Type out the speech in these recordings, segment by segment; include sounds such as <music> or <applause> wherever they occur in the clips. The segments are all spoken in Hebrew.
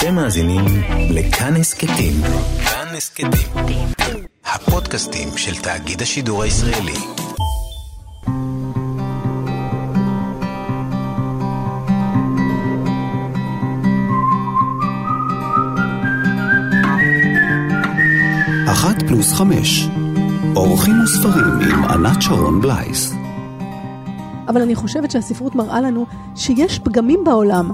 אתם מאזינים לכאן הסכתים. כאן הסכתים. הפודקאסטים של תאגיד השידור הישראלי. אחת פלוס חמש. אורחים וספרים עם ענת שרון בלייס. אבל אני חושבת שהספרות מראה לנו שיש פגמים בעולם.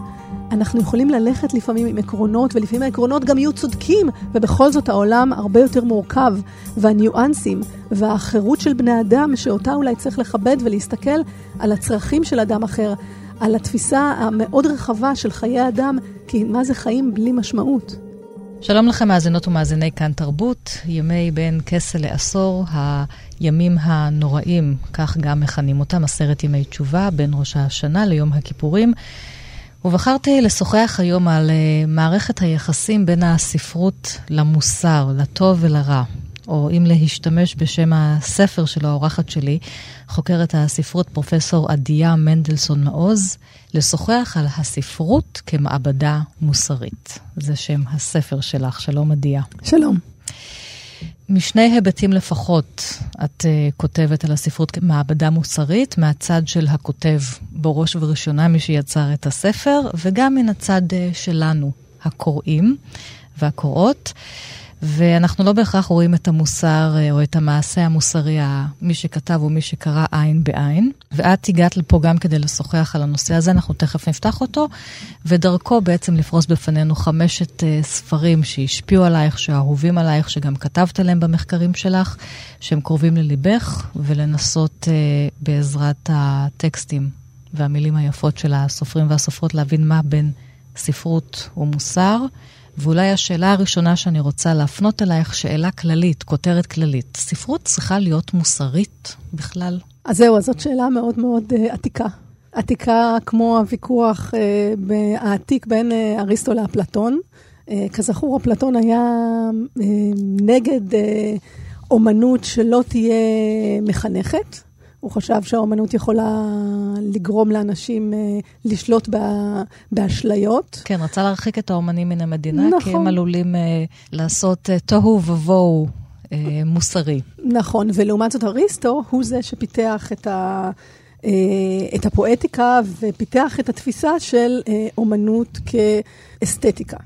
אנחנו יכולים ללכת לפעמים עם עקרונות, ולפעמים העקרונות גם יהיו צודקים, ובכל זאת העולם הרבה יותר מורכב, והניואנסים, והחירות של בני אדם, שאותה אולי צריך לכבד ולהסתכל על הצרכים של אדם אחר, על התפיסה המאוד רחבה של חיי אדם, כי מה זה חיים בלי משמעות. שלום לכם, מאזינות ומאזיני כאן תרבות, ימי בין כסה לעשור, הימים הנוראים, כך גם מכנים אותם, עשרת ימי תשובה, בין ראש השנה ליום הכיפורים. ובחרתי לשוחח היום על uh, מערכת היחסים בין הספרות למוסר, לטוב ולרע. או אם להשתמש בשם הספר של האורחת שלי, חוקרת הספרות פרופסור עדיה מנדלסון מעוז, לשוחח על הספרות כמעבדה מוסרית. זה שם הספר שלך. שלום עדיה. שלום. משני היבטים לפחות את uh, כותבת על הספרות כמעבדה מוסרית, מהצד של הכותב בראש ובראשונה, מי שיצר את הספר, וגם מן הצד uh, שלנו, הקוראים והקוראות. ואנחנו לא בהכרח רואים את המוסר אה, או את המעשה המוסרי, מי שכתב או מי שקרא עין בעין. ואת הגעת לפה גם כדי לשוחח על הנושא הזה, אנחנו תכף נפתח אותו, ודרכו בעצם לפרוס בפנינו חמשת uh, ספרים שהשפיעו עלייך, שאהובים עלייך, שגם כתבת עליהם במחקרים שלך, שהם קרובים לליבך, ולנסות uh, בעזרת הטקסטים והמילים היפות של הסופרים והסופרות להבין מה בין ספרות ומוסר. ואולי השאלה הראשונה שאני רוצה להפנות אלייך, שאלה כללית, כותרת כללית. ספרות צריכה להיות מוסרית בכלל? אז זהו, אז זאת שאלה מאוד מאוד uh, עתיקה. עתיקה כמו הוויכוח uh, העתיק בין uh, אריסטו לאפלטון. Uh, כזכור, אפלטון היה uh, נגד uh, אומנות שלא תהיה מחנכת. הוא חשב שהאומנות יכולה לגרום לאנשים אה, לשלוט בה, באשליות. כן, רצה להרחיק את האומנים מן המדינה, נכון. כי הם עלולים אה, לעשות אה, תוהו ובוהו אה, מוסרי. נכון, ולעומת זאת אריסטו הוא זה שפיתח את ה... אה, את הפואטיקה ופיתח את התפיסה של אה, אומנות כאסתטיקה.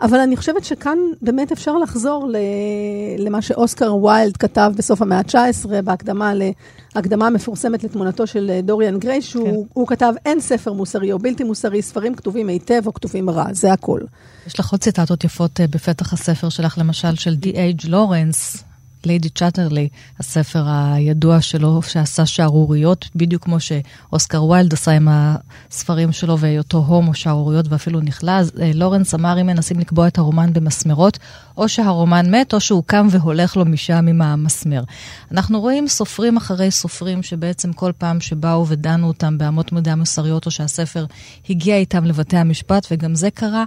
אבל אני חושבת שכאן באמת אפשר לחזור למה שאוסקר ויילד כתב בסוף המאה ה-19, בהקדמה להקדמה המפורסמת לתמונתו של דוריאן גריי, שהוא כן. כתב, אין ספר מוסרי או בלתי מוסרי, ספרים כתובים היטב או כתובים רע, זה הכל. יש לך עוד ציטטות יפות אה, בפתח הספר שלך, למשל של די.אייג' לורנס, ליידי צ'אטרלי, הספר הידוע שלו, שעשה שערוריות, בדיוק כמו שאוסקר ויילד עשה עם הספרים שלו והיותו הומו שערוריות ואפילו נכלא. אז אה, לורנס אמר, אם מנסים לקבוע את הרומן במסמרות, או שהרומן מת, או שהוא קם והולך לו משם עם המסמר. אנחנו רואים סופרים אחרי סופרים שבעצם כל פעם שבאו ודנו אותם באמות מידה מוסריות, או שהספר הגיע איתם לבתי המשפט, וגם זה קרה.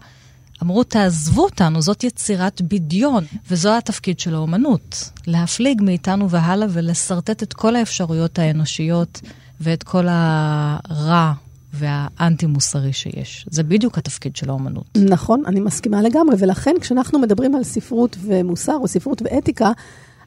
אמרו, תעזבו אותנו, זאת יצירת בדיון, וזו התפקיד של האומנות, להפליג מאיתנו והלאה ולשרטט את כל האפשרויות האנושיות ואת כל הרע והאנטי-מוסרי שיש. זה בדיוק התפקיד של האומנות. נכון, אני מסכימה לגמרי, ולכן כשאנחנו מדברים על ספרות ומוסר, או ספרות ואתיקה,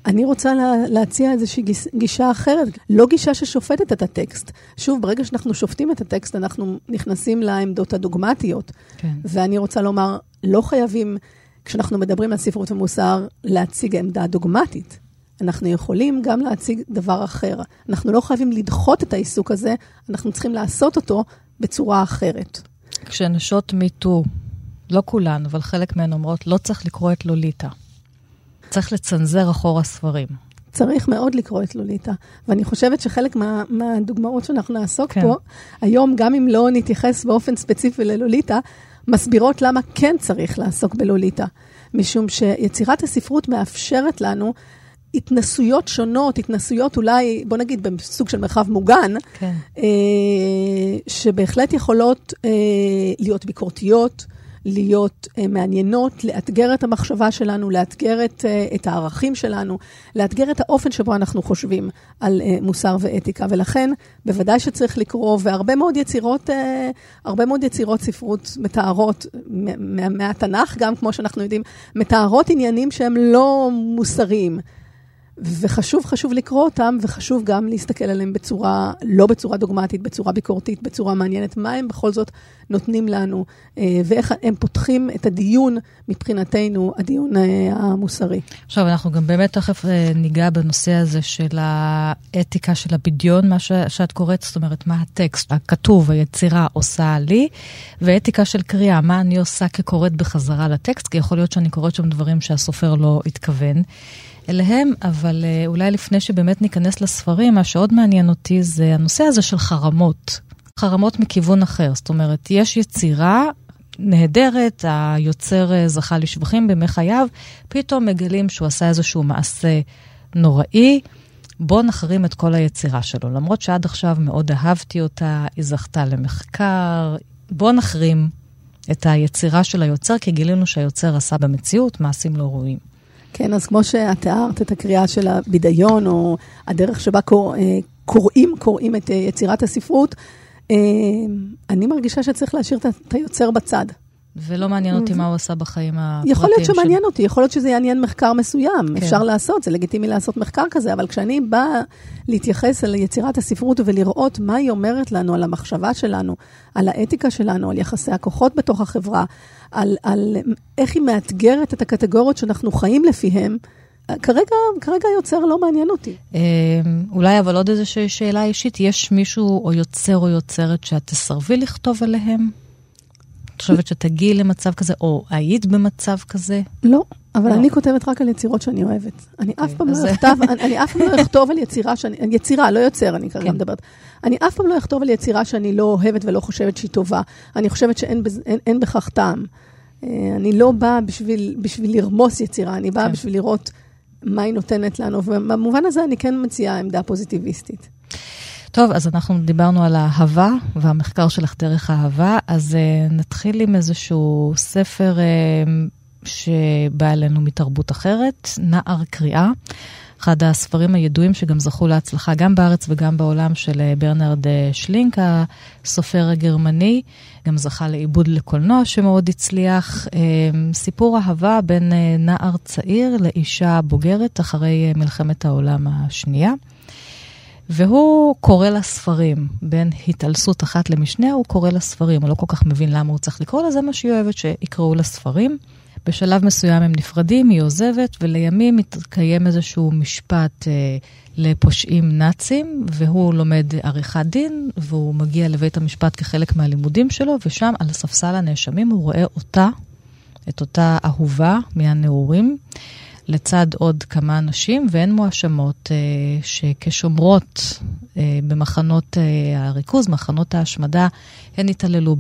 אני רוצה לה, להציע איזושהי גישה אחרת, לא גישה ששופטת את הטקסט. שוב, ברגע שאנחנו שופטים את הטקסט, אנחנו נכנסים לעמדות הדוגמטיות. כן. ואני רוצה לומר, לא חייבים, כשאנחנו מדברים על ספרות ומוסר, להציג עמדה דוגמטית. אנחנו יכולים גם להציג דבר אחר. אנחנו לא חייבים לדחות את העיסוק הזה, אנחנו צריכים לעשות אותו בצורה אחרת. כשנשות מיטו, לא כולן, אבל חלק מהן אומרות, לא צריך לקרוא את לוליטה. צריך לצנזר אחורה ספרים. צריך מאוד לקרוא את לוליטה. ואני חושבת שחלק מה, מהדוגמאות שאנחנו נעסוק כן. פה, היום, גם אם לא נתייחס באופן ספציפי ללוליטה, מסבירות למה כן צריך לעסוק בלוליטה. משום שיצירת הספרות מאפשרת לנו התנסויות שונות, התנסויות אולי, בוא נגיד, בסוג של מרחב מוגן, כן. אה, שבהחלט יכולות אה, להיות ביקורתיות, להיות uh, מעניינות, לאתגר את המחשבה שלנו, לאתגר את, uh, את הערכים שלנו, לאתגר את האופן שבו אנחנו חושבים על uh, מוסר ואתיקה. ולכן, בוודאי שצריך לקרוא, והרבה מאוד יצירות, uh, הרבה מאוד יצירות ספרות מתארות, מהתנ"ך גם, כמו שאנחנו יודעים, מתארות עניינים שהם לא מוסריים. וחשוב, חשוב לקרוא אותם, וחשוב גם להסתכל עליהם בצורה, לא בצורה דוגמטית, בצורה ביקורתית, בצורה מעניינת, מה הם בכל זאת נותנים לנו, אה, ואיך הם פותחים את הדיון מבחינתנו, הדיון אה, המוסרי. עכשיו, אנחנו גם באמת תכף אה, ניגע בנושא הזה של האתיקה של הבדיון, מה שאת קוראת, זאת אומרת, מה הטקסט, הכתוב, היצירה עושה לי, ואתיקה של קריאה, מה אני עושה כקוראת בחזרה לטקסט, כי יכול להיות שאני קוראת שם דברים שהסופר לא התכוון. אליהם, אבל אה, אולי לפני שבאמת ניכנס לספרים, מה שעוד מעניין אותי זה הנושא הזה של חרמות. חרמות מכיוון אחר, זאת אומרת, יש יצירה נהדרת, היוצר אה, זכה לשבחים בימי חייו, פתאום מגלים שהוא עשה איזשהו מעשה נוראי. בוא נחרים את כל היצירה שלו. למרות שעד עכשיו מאוד אהבתי אותה, היא זכתה למחקר, בוא נחרים את היצירה של היוצר, כי גילינו שהיוצר עשה במציאות מעשים לא ראויים. כן, אז כמו שאת תיארת את הקריאה של הבידיון, או הדרך שבה קור, אה, קוראים, קוראים את אה, יצירת הספרות, אה, אני מרגישה שצריך להשאיר את היוצר בצד. ולא מעניין אותי מה הוא עשה בחיים הפרטיים יכול להיות שמעניין אותי, יכול להיות שזה יעניין מחקר מסוים, כן. אפשר לעשות, זה לגיטימי לעשות מחקר כזה, אבל כשאני באה להתייחס אל יצירת הספרות ולראות מה היא אומרת לנו על המחשבה שלנו, על האתיקה שלנו, על יחסי הכוחות בתוך החברה, על, על איך היא מאתגרת את הקטגוריות שאנחנו חיים לפיהן, כרגע, כרגע היוצר לא מעניין אותי. אמ, אולי אבל עוד איזושהי שאלה אישית, יש מישהו או יוצר או יוצרת שאת תסרבי לכתוב עליהם? חושבת שתגיעי למצב כזה, או היית במצב כזה? לא, אבל לא. אני כותבת רק על יצירות שאני אוהבת. אני אף פעם לא אכתוב, אני אף פעם לא אכתוב על יצירה שאני, יצירה, לא יוצר, אני כרגע כן. מדברת. אני אף פעם לא אכתוב על יצירה שאני לא אוהבת ולא חושבת שהיא טובה. אני חושבת שאין בכך טעם. אה, אני לא באה בשביל, בשביל לרמוס יצירה, אני באה כן. בשביל לראות מה היא נותנת לנו, ובמובן הזה אני כן מציעה עמדה פוזיטיביסטית. טוב, אז אנחנו דיברנו על האהבה והמחקר שלך דרך האהבה, אז uh, נתחיל עם איזשהו ספר uh, שבא אלינו מתרבות אחרת, נער קריאה. אחד הספרים הידועים שגם זכו להצלחה גם בארץ וגם בעולם של uh, ברנרד שלינק, הסופר הגרמני, גם זכה לעיבוד לקולנוע שמאוד הצליח. סיפור אהבה בין נער צעיר לאישה בוגרת אחרי מלחמת העולם השנייה. והוא קורא לה ספרים. בין התעלסות אחת למשנה, הוא קורא לה ספרים. הוא לא כל כך מבין למה הוא צריך לקרוא לה, זה מה שהיא אוהבת, שיקראו לה ספרים. בשלב מסוים הם נפרדים, היא עוזבת, ולימים מתקיים איזשהו משפט אה, לפושעים נאצים, והוא לומד עריכת דין, והוא מגיע לבית המשפט כחלק מהלימודים שלו, ושם על ספסל הנאשמים הוא רואה אותה, את אותה אהובה מהנעורים. לצד עוד כמה אנשים, והן מואשמות אה, שכשומרות אה, במחנות אה, הריכוז, מחנות ההשמדה, הן התעללו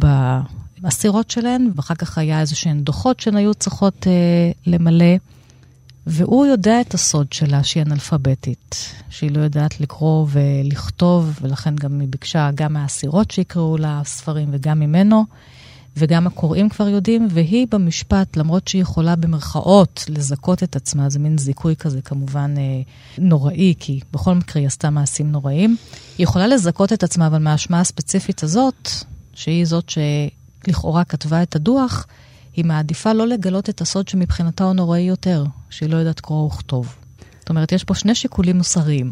באסירות שלהן, ואחר כך היה איזה שהן דוחות שהן היו צריכות אה, למלא. והוא יודע את הסוד שלה, שהיא אנאלפביתית, שהיא לא יודעת לקרוא ולכתוב, ולכן גם היא ביקשה גם מהאסירות שיקראו לה ספרים וגם ממנו. וגם הקוראים כבר יודעים, והיא במשפט, למרות שהיא יכולה במרכאות לזכות את עצמה, זה מין זיכוי כזה כמובן אה, נוראי, כי בכל מקרה היא עשתה מעשים נוראים, היא יכולה לזכות את עצמה, אבל מהאשמה הספציפית הזאת, שהיא זאת שלכאורה כתבה את הדוח, היא מעדיפה לא לגלות את הסוד שמבחינתה הוא נוראי יותר, שהיא לא יודעת קרוא וכתוב. זאת אומרת, יש פה שני שיקולים מוסריים.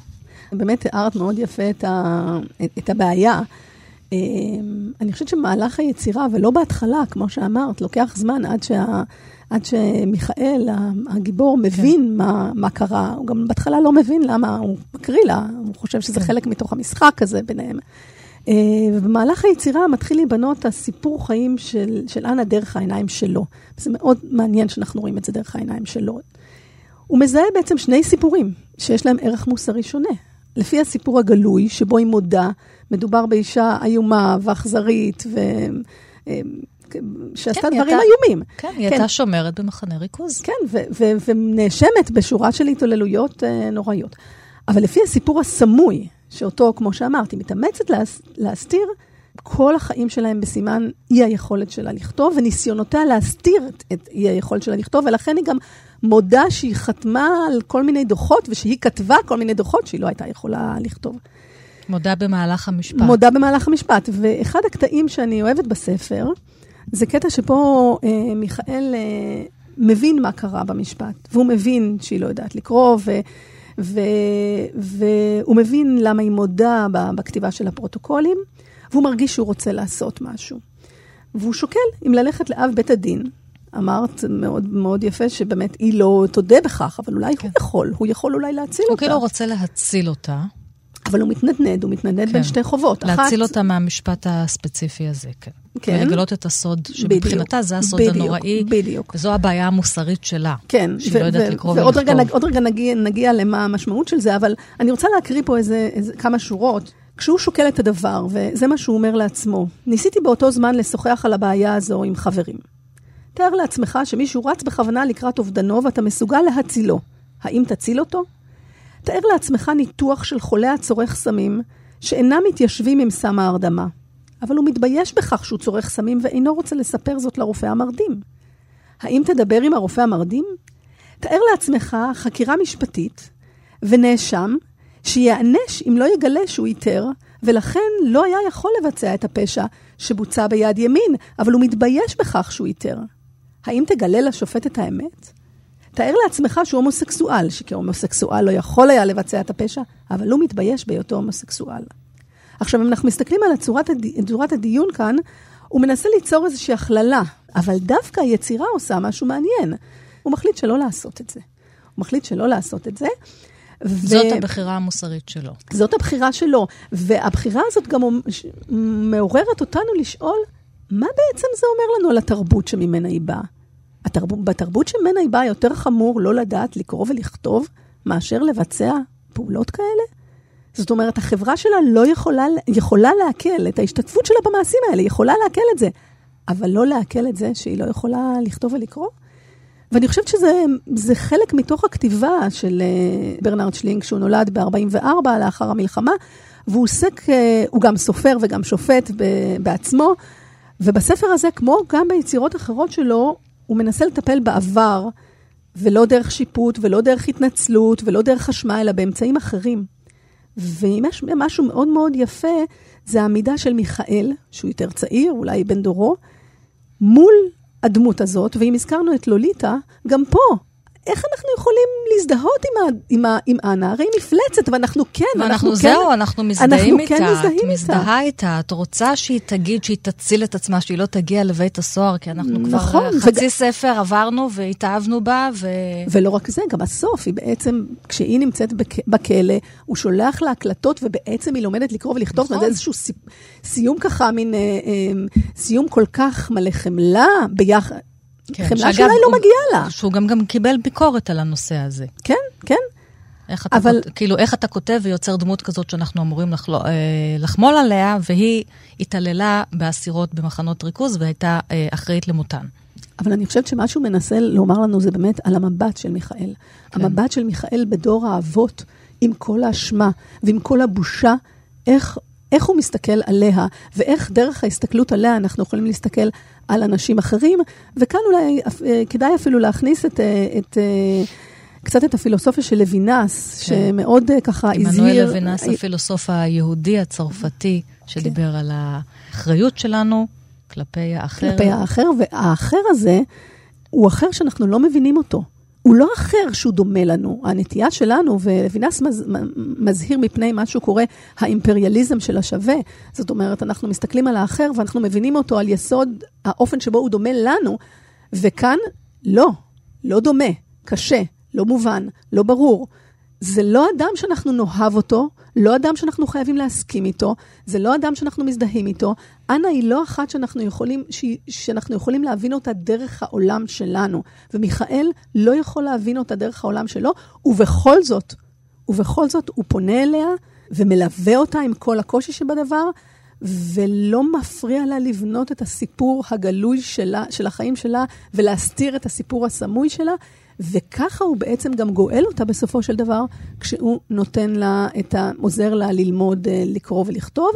באמת תיארת מאוד יפה את, ה... את הבעיה. אמ, אני חושבת שמהלך היצירה, ולא בהתחלה, כמו שאמרת, לוקח זמן עד, שה, עד שמיכאל, הגיבור, כן. מבין כן. מה, מה קרה. הוא גם בהתחלה לא מבין למה הוא מקריא לה, הוא חושב שזה כן. חלק מתוך המשחק הזה ביניהם. אה, ובמהלך היצירה מתחיל להיבנות הסיפור חיים של, של אנה דרך העיניים שלו. זה מאוד מעניין שאנחנו רואים את זה דרך העיניים שלו. הוא מזהה בעצם שני סיפורים שיש להם ערך מוסרי שונה. לפי הסיפור הגלוי, שבו היא מודה, מדובר באישה איומה ואכזרית, ו... אה, שעשתה כן, דברים הייתה, איומים. כן, היא כן. הייתה שומרת במחנה ריכוז. כן, ונאשמת בשורה של התעללויות uh, נוראיות. אבל לפי הסיפור הסמוי, שאותו, כמו שאמרתי, מתאמצת להס, להסתיר, כל החיים שלהם בסימן אי היכולת שלה לכתוב, וניסיונותיה להסתיר את, את אי היכולת שלה לכתוב, ולכן היא גם מודה שהיא חתמה על כל מיני דוחות, ושהיא כתבה כל מיני דוחות שהיא לא הייתה יכולה לכתוב. מודה במהלך המשפט. מודה במהלך המשפט. ואחד הקטעים שאני אוהבת בספר, זה קטע שבו אה, מיכאל אה, מבין מה קרה במשפט, והוא מבין שהיא לא יודעת לקרוא, ו, ו, והוא מבין למה היא מודה בכתיבה של הפרוטוקולים, והוא מרגיש שהוא רוצה לעשות משהו. והוא שוקל אם ללכת לאב בית הדין. אמרת מאוד מאוד יפה שבאמת היא לא תודה בכך, אבל אולי כן. הוא יכול, הוא יכול אולי להציל הוא אותה. הוא כאילו רוצה להציל אותה. אבל הוא מתנדנד, הוא מתנדנד כן. בין שתי חובות. להציל אחת... אותה מהמשפט הספציפי הזה, כן. כן. ולגלות את הסוד, שמבחינתה זה הסוד בדיוק, הנוראי. בדיוק. וזו הבעיה המוסרית שלה. כן. שהיא לא יודעת לקרוא ולכתוב. ועוד רגע, עוד רגע נגיע, נגיע למה המשמעות של זה, אבל אני רוצה להקריא פה איזה, איזה כמה שורות. כשהוא שוקל את הדבר, וזה מה שהוא אומר לעצמו, ניסיתי באותו זמן לשוחח על הבעיה הזו עם חברים. תאר לעצמך שמישהו רץ בכוונה לקראת אובדנו ואתה מסוגל להצילו. האם תציל אותו? תאר לעצמך ניתוח של חולה הצורך סמים, שאינם מתיישבים עם סם ההרדמה, אבל הוא מתבייש בכך שהוא צורך סמים ואינו רוצה לספר זאת לרופא המרדים. האם תדבר עם הרופא המרדים? תאר לעצמך חקירה משפטית ונאשם שיענש אם לא יגלה שהוא איתר, ולכן לא היה יכול לבצע את הפשע שבוצע ביד ימין, אבל הוא מתבייש בכך שהוא איתר. האם תגלה לשופט את האמת? תאר לעצמך שהוא הומוסקסואל, שכהומוסקסואל לא יכול היה לבצע את הפשע, אבל הוא מתבייש בהיותו הומוסקסואל. עכשיו, אם אנחנו מסתכלים על צורת, הד... הדיון כאן, הוא מנסה ליצור איזושהי הכללה, אבל דווקא היצירה עושה משהו מעניין. הוא מחליט שלא לעשות את זה. הוא מחליט שלא לעשות את זה. ו... זאת הבחירה המוסרית שלו. זאת הבחירה שלו. והבחירה הזאת גם מעוררת אותנו לשאול, מה בעצם זה אומר לנו על התרבות שממנה היא באה? התרב... בתרבות שממנה היא באה יותר חמור לא לדעת לקרוא ולכתוב, מאשר לבצע פעולות כאלה? זאת אומרת, החברה שלה לא יכולה, יכולה לעכל את ההשתתפות שלה במעשים האלה, יכולה לעכל את זה, אבל לא לעכל את זה שהיא לא יכולה לכתוב ולקרוא. ואני חושבת שזה חלק מתוך הכתיבה של אה, ברנרד שלינג, שהוא נולד ב-44 לאחר המלחמה, והוא עוסק, אה, הוא גם סופר וגם שופט בעצמו, ובספר הזה, כמו גם ביצירות אחרות שלו, הוא מנסה לטפל בעבר, ולא דרך שיפוט, ולא דרך התנצלות, ולא דרך אשמה, אלא באמצעים אחרים. ואם יש משהו מאוד מאוד יפה, זה העמידה של מיכאל, שהוא יותר צעיר, אולי בן דורו, מול הדמות הזאת, ואם הזכרנו את לוליטה, גם פה איך אנחנו יכולים להזדהות עם, ה, עם, ה, עם אנה? הרי היא מפלצת, ואנחנו כן, ואנחנו אנחנו זהו, כן, אנחנו מזדהים אנחנו איתה. כן מזדהים את מזדהה איתה. את רוצה שהיא תגיד שהיא תציל את עצמה, שהיא לא תגיע לבית הסוהר, כי אנחנו נכון, כבר חצי וג... ספר עברנו והתאהבנו בה, ו... ולא רק זה, גם הסוף, היא בעצם, כשהיא נמצאת בכ... בכלא, הוא שולח לה הקלטות, ובעצם היא לומדת לקרוא ולכתוב, נכון. זה איזשהו סי... סיום ככה, מין אה, אה, סיום כל כך מלא חמלה ביחד. כן, חמלה שאולי לא מגיעה לה. שהוא גם, גם קיבל ביקורת על הנושא הזה. כן, כן. איך אתה, אבל... כות, כאילו, איך אתה כותב ויוצר דמות כזאת שאנחנו אמורים לחלו, אה, לחמול עליה, והיא התעללה באסירות במחנות ריכוז והייתה אה, אחראית למותן. אבל אני חושבת שמה שהוא מנסה לומר לנו זה באמת על המבט של מיכאל. כן. המבט של מיכאל בדור האבות, עם כל האשמה ועם כל הבושה, איך, איך הוא מסתכל עליה, ואיך דרך ההסתכלות עליה אנחנו יכולים להסתכל על אנשים אחרים, וכאן אולי אה, כדאי אפילו להכניס את... אה, את אה, קצת את הפילוסופיה של לוינס, כן. שמאוד ככה הזהיר... עמנואל לוינס, הפילוסוף היהודי הצרפתי, שדיבר כן. על האחריות שלנו כלפי האחר. כלפי האחר, והאחר הזה הוא אחר שאנחנו לא מבינים אותו. הוא לא אחר שהוא דומה לנו. הנטייה שלנו, ולוינס מז, מזהיר מפני מה שהוא קורא האימפריאליזם של השווה. זאת אומרת, אנחנו מסתכלים על האחר ואנחנו מבינים אותו על יסוד האופן שבו הוא דומה לנו, וכאן לא, לא דומה, קשה, לא מובן, לא ברור. זה לא אדם שאנחנו נאהב אותו, לא אדם שאנחנו חייבים להסכים איתו, זה לא אדם שאנחנו מזדהים איתו. אנה היא לא אחת שאנחנו יכולים, ש, שאנחנו יכולים להבין אותה דרך העולם שלנו. ומיכאל לא יכול להבין אותה דרך העולם שלו, ובכל זאת, ובכל זאת הוא פונה אליה ומלווה אותה עם כל הקושי שבדבר, ולא מפריע לה לבנות את הסיפור הגלוי שלה, של החיים שלה, ולהסתיר את הסיפור הסמוי שלה, וככה הוא בעצם גם גואל אותה בסופו של דבר, כשהוא נותן לה את ה... עוזר לה ללמוד אה, לקרוא ולכתוב.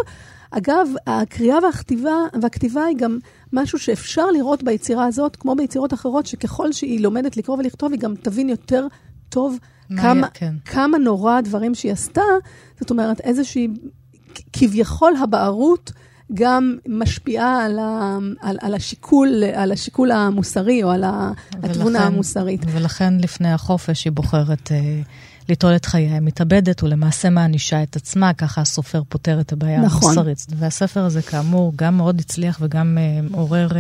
אגב, הקריאה והכתיבה, והכתיבה היא גם משהו שאפשר לראות ביצירה הזאת, כמו ביצירות אחרות, שככל שהיא לומדת לקרוא ולכתוב, היא גם תבין יותר טוב כמה, כן. כמה נורא הדברים שהיא עשתה. זאת אומרת, איזושהי, כביכול הבערות גם משפיעה על, ה, על, על, השיקול, על השיקול המוסרי, או על התבונה המוסרית. ולכן לפני החופש היא בוחרת... אה, ליטול את חייה, מתאבדת ולמעשה מענישה את עצמה, ככה הסופר פותר את הבעיה נכון. המוסרית. והספר הזה כאמור גם מאוד הצליח וגם uh, עורר uh,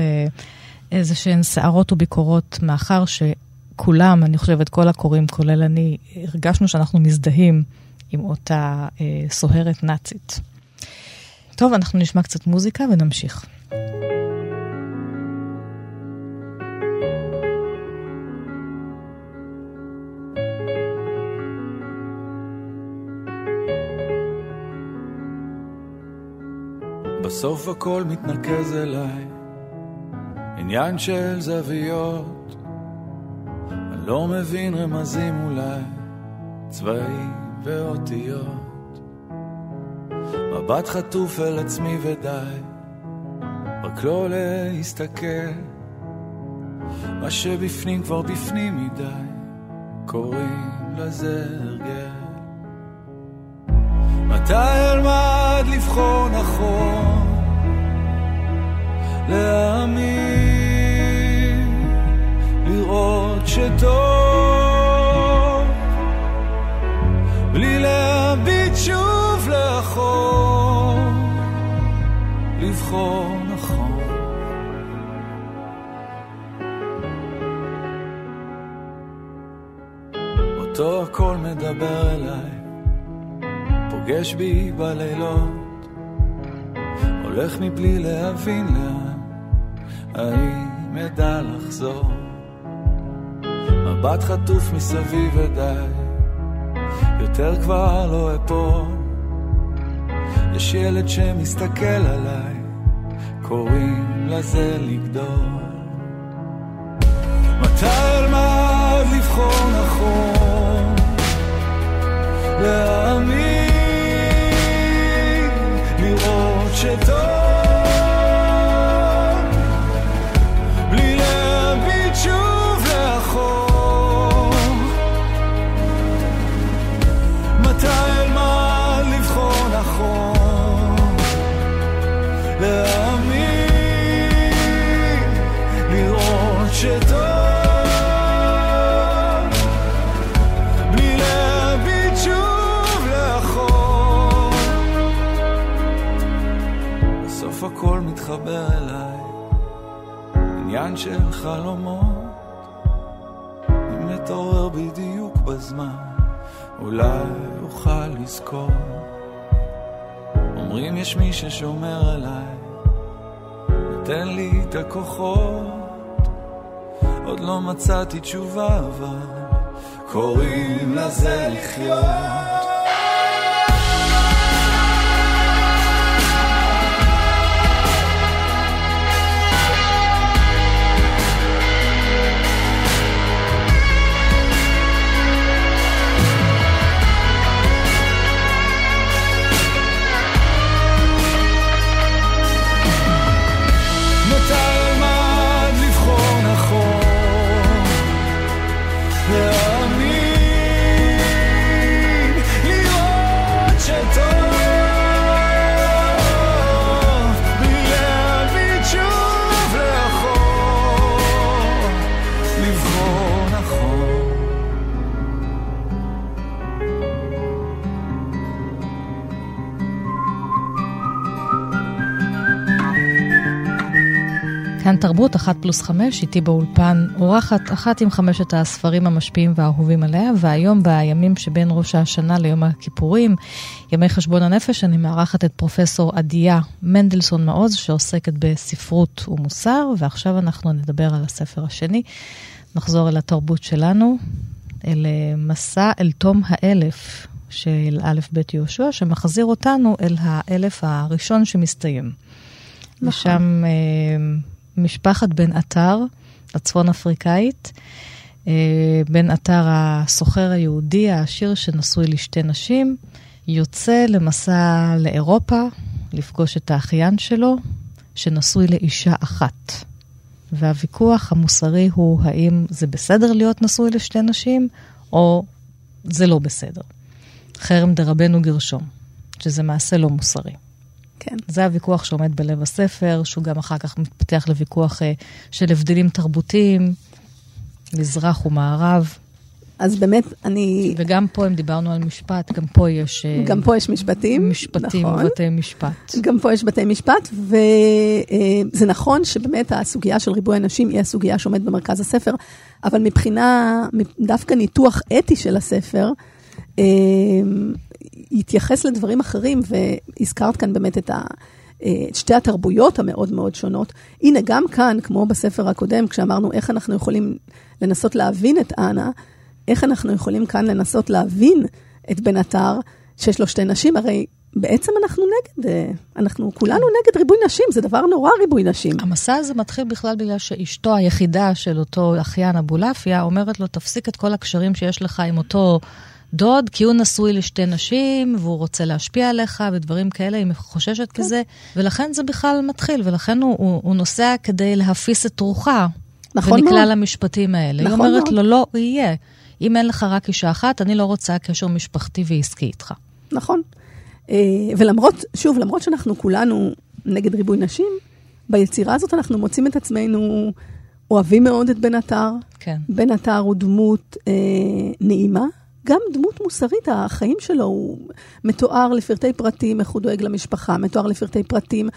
איזה שהן סערות וביקורות, מאחר שכולם, אני חושבת, כל הקוראים, כולל אני, הרגשנו שאנחנו מזדהים עם אותה uh, סוהרת נאצית. טוב, אנחנו נשמע קצת מוזיקה ונמשיך. בסוף הכל מתנקז אליי, עניין של זוויות. אני לא מבין רמזים אולי, צבעים ואותיות. מבט חטוף אל עצמי ודי, רק לא להסתכל. מה שבפנים כבר בפנים מדי, קוראים לזה הרגל. מתי אלמד לבחור נכון, להאמין, לראות שטוב, בלי להביט שוב לאחור, לבחור נכון. אותו הכל מדבר אליי פוגש בי בלילות, הולך מבלי להבין לאן, האם אדע לחזור? מבט חטוף מסביב ודי, יותר כבר לא אפול. יש ילד שמסתכל עליי, קוראים לזה לגדול. מתי אלמד לבחור נכון? להאמין שטוב מתחבר אליי, עניין של חלומות, אם מתעורר בדיוק בזמן, אולי אוכל לזכור. אומרים יש מי ששומר עליי, נותן לי את הכוחות, עוד לא מצאתי תשובה אבל קוראים לזה לחיות. כאן תרבות, אחת פלוס חמש, איתי באולפן, אורחת אחת עם חמשת הספרים המשפיעים והאהובים עליה, והיום בימים שבין ראש השנה ליום הכיפורים, ימי חשבון הנפש, אני מארחת את פרופסור עדיה מנדלסון מעוז, שעוסקת בספרות ומוסר, ועכשיו אנחנו נדבר על הספר השני. נחזור אל התרבות שלנו, אל מסע אל תום האלף של א' ב' יהושע, שמחזיר אותנו אל האלף הראשון שמסתיים. נכון. ושם אה, משפחת בן עטר, הצפון אפריקאית. אה, בן עטר הסוחר היהודי העשיר שנשוי לשתי נשים, יוצא למסע לאירופה, לפגוש את האחיין שלו, שנשוי לאישה אחת. והוויכוח המוסרי הוא האם זה בסדר להיות נשוי לשתי נשים, או זה לא בסדר. חרם דרבנו גרשום, שזה מעשה לא מוסרי. כן. זה הוויכוח שעומד בלב הספר, שהוא גם אחר כך מתפתח לוויכוח אה, של הבדלים תרבותיים, מזרח ומערב. אז באמת, אני... וגם פה, אם דיברנו על משפט, גם פה יש... אה, גם פה יש משפטים. משפטים נכון. ובתי משפט. גם פה יש בתי משפט, וזה אה, נכון שבאמת הסוגיה של ריבוי הנשים היא הסוגיה שעומדת במרכז הספר, אבל מבחינה, דווקא ניתוח אתי של הספר, יתייחס לדברים אחרים, והזכרת כאן באמת את ה... את שתי התרבויות המאוד מאוד שונות. הנה, גם כאן, כמו בספר הקודם, כשאמרנו איך אנחנו יכולים לנסות להבין את אנה, איך אנחנו יכולים כאן לנסות להבין את בן עטר, שיש לו שתי נשים? הרי בעצם אנחנו נגד, אה, אנחנו כולנו נגד ריבוי נשים, זה דבר נורא ריבוי נשים. המסע הזה מתחיל בכלל בגלל שאשתו היחידה של אותו אחיין אבולעפיה אומרת לו, תפסיק את כל הקשרים שיש לך עם אותו דוד, כי הוא נשוי לשתי נשים, והוא רוצה להשפיע עליך, ודברים כאלה, היא חוששת כן. כזה, ולכן זה בכלל מתחיל, ולכן הוא, הוא, הוא נוסע כדי להפיס את רוחה. נכון ונקלע מאוד. למשפטים האלה. נכון היא אומרת מאוד. לו, לא, יהיה. אם אין לך רק אישה אחת, אני לא רוצה קשר משפחתי ועסקי איתך. נכון. אה, ולמרות, שוב, למרות שאנחנו כולנו נגד ריבוי נשים, ביצירה הזאת אנחנו מוצאים את עצמנו אוהבים מאוד את בן עטר. כן. בן עטר הוא דמות אה, נעימה, גם דמות מוסרית, החיים שלו הוא מתואר לפרטי פרטים, איך הוא דואג למשפחה, מתואר לפרטי פרטים,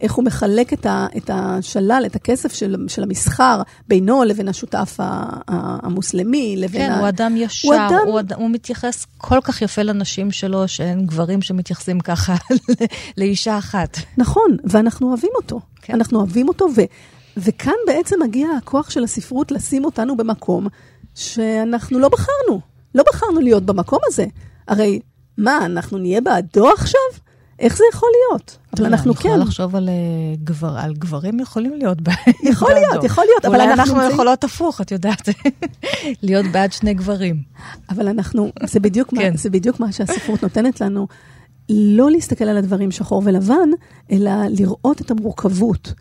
איך הוא מחלק את, ה, את השלל, את הכסף של, של המסחר, בינו לבין השותף ה, ה, המוסלמי, לבין כן, ה... הוא אדם ישר, הוא אדם- הוא, אד... הוא מתייחס כל כך יפה לנשים שלו, שאין גברים שמתייחסים ככה <laughs> לאישה אחת. נכון, ואנחנו אוהבים אותו. כן. כן. אנחנו אוהבים אותו, ו, וכאן בעצם מגיע הכוח של הספרות לשים אותנו במקום שאנחנו לא בחרנו. לא בחרנו להיות במקום הזה. הרי, מה, אנחנו נהיה בעדו עכשיו? איך זה יכול להיות? אבל אנחנו אני כן. יכולה לחשוב על, אה, גבר, על גברים יכולים להיות בעד. יכול להיות, יכול להיות, אבל אולי אנחנו אנחנו נמצאים- יכולות הפוך, את יודעת, <laughs> להיות בעד שני גברים. אבל אנחנו, זה בדיוק, כן. מה, זה בדיוק מה שהספרות נותנת לנו, לא להסתכל על הדברים שחור ולבן, אלא לראות את המורכבות.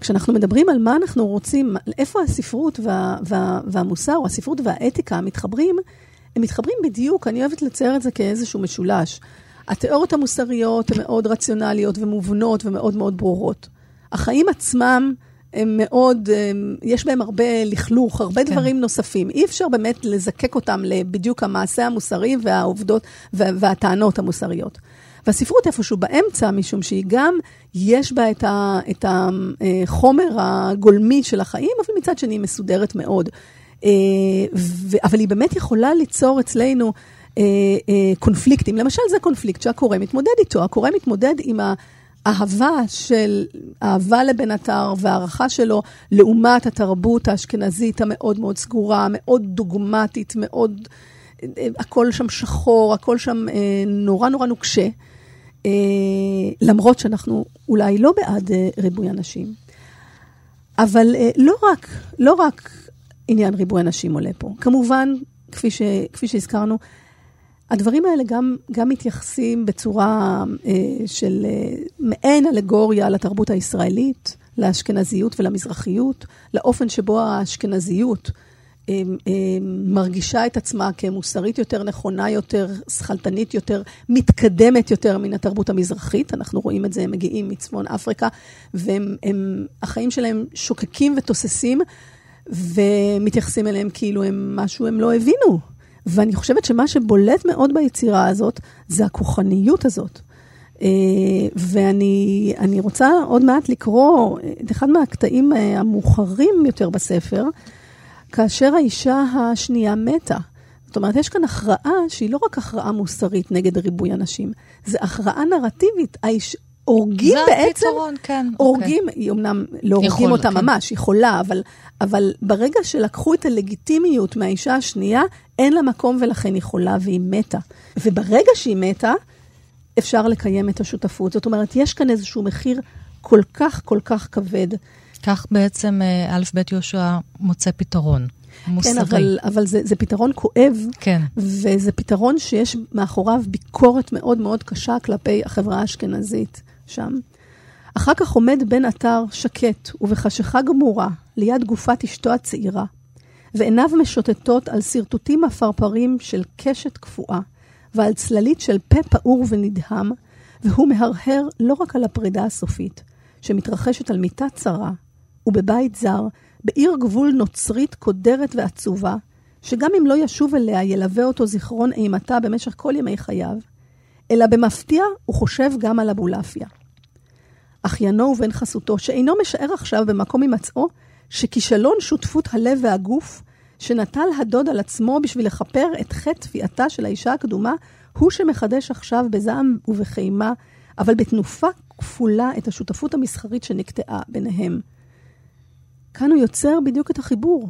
כשאנחנו מדברים על מה אנחנו רוצים, איפה הספרות וה, וה, והמוסר, או הספרות והאתיקה מתחברים, הם מתחברים בדיוק, אני אוהבת לצייר את זה כאיזשהו משולש. התיאוריות המוסריות הן מאוד רציונליות ומובנות ומאוד מאוד ברורות. החיים עצמם הם מאוד, הם, יש בהם הרבה לכלוך, הרבה כן. דברים נוספים. אי אפשר באמת לזקק אותם לבדיוק המעשה המוסרי והעובדות וה, והטענות המוסריות. והספרות איפשהו באמצע, משום שהיא גם, יש בה את, ה, את החומר הגולמי של החיים, אבל מצד שני היא מסודרת מאוד. אה, אבל היא באמת יכולה ליצור אצלנו אה, אה, קונפליקטים. למשל, זה קונפליקט שהקורא מתמודד איתו. הקורא מתמודד עם האהבה של, אהבה לבן עטר והערכה שלו לעומת התרבות האשכנזית המאוד מאוד סגורה, מאוד דוגמטית, מאוד... הכל שם שחור, הכל שם אה, נורא נורא נוקשה. אה, למרות שאנחנו אולי לא בעד אה, ריבוי אנשים. אבל אה, לא רק, לא רק עניין ריבוי אנשים עולה פה. כמובן, כפי, ש, כפי שהזכרנו, הדברים האלה גם, גם מתייחסים בצורה אה, של אה, מעין אלגוריה לתרבות הישראלית, לאשכנזיות ולמזרחיות, לאופן שבו האשכנזיות אה, אה, מרגישה את עצמה כמוסרית יותר, נכונה יותר, שכלתנית יותר, מתקדמת יותר מן התרבות המזרחית. אנחנו רואים את זה, הם מגיעים מצפון אפריקה, והחיים שלהם שוקקים ותוססים, ומתייחסים אליהם כאילו הם משהו הם לא הבינו. ואני חושבת שמה שבולט מאוד ביצירה הזאת, זה הכוחניות הזאת. אה, ואני אני רוצה עוד מעט לקרוא את אחד מהקטעים אה, המאוחרים יותר בספר, כאשר האישה השנייה מתה. זאת אומרת, יש כאן הכרעה שהיא לא רק הכרעה מוסרית נגד ריבוי אנשים, זה הכרעה נרטיבית. האיש... הורגים בעצם, הפתרון, כן. הורגים, היא אמנם לא הורגים יכול, אותה כן. ממש, היא חולה, אבל, אבל ברגע שלקחו את הלגיטימיות מהאישה השנייה, אין לה מקום ולכן היא חולה והיא מתה. וברגע שהיא מתה, אפשר לקיים את השותפות. זאת אומרת, יש כאן איזשהו מחיר כל כך כל כך כבד. כך בעצם אה, א' ב' יהושע מוצא פתרון. מוסרי. כן, אבל, אבל זה, זה פתרון כואב, כן. וזה פתרון שיש מאחוריו ביקורת מאוד מאוד קשה כלפי החברה האשכנזית. שם. אחר כך עומד בן אתר שקט ובחשיכה גמורה ליד גופת אשתו הצעירה, ועיניו משוטטות על שרטוטים עפרפרים של קשת קפואה, ועל צללית של פה פעור ונדהם, והוא מהרהר לא רק על הפרידה הסופית, שמתרחשת על מיטה צרה, ובבית זר, בעיר גבול נוצרית קודרת ועצובה, שגם אם לא ישוב אליה, ילווה אותו זיכרון אימתה במשך כל ימי חייו, אלא במפתיע הוא חושב גם על אבולעפיה. אחיינו ובן חסותו, שאינו משער עכשיו במקום הימצאו, שכישלון שותפות הלב והגוף, שנטל הדוד על עצמו בשביל לכפר את חטא תביעתה של האישה הקדומה, הוא שמחדש עכשיו בזעם ובחימה, אבל בתנופה כפולה את השותפות המסחרית שנקטעה ביניהם. כאן הוא יוצר בדיוק את החיבור.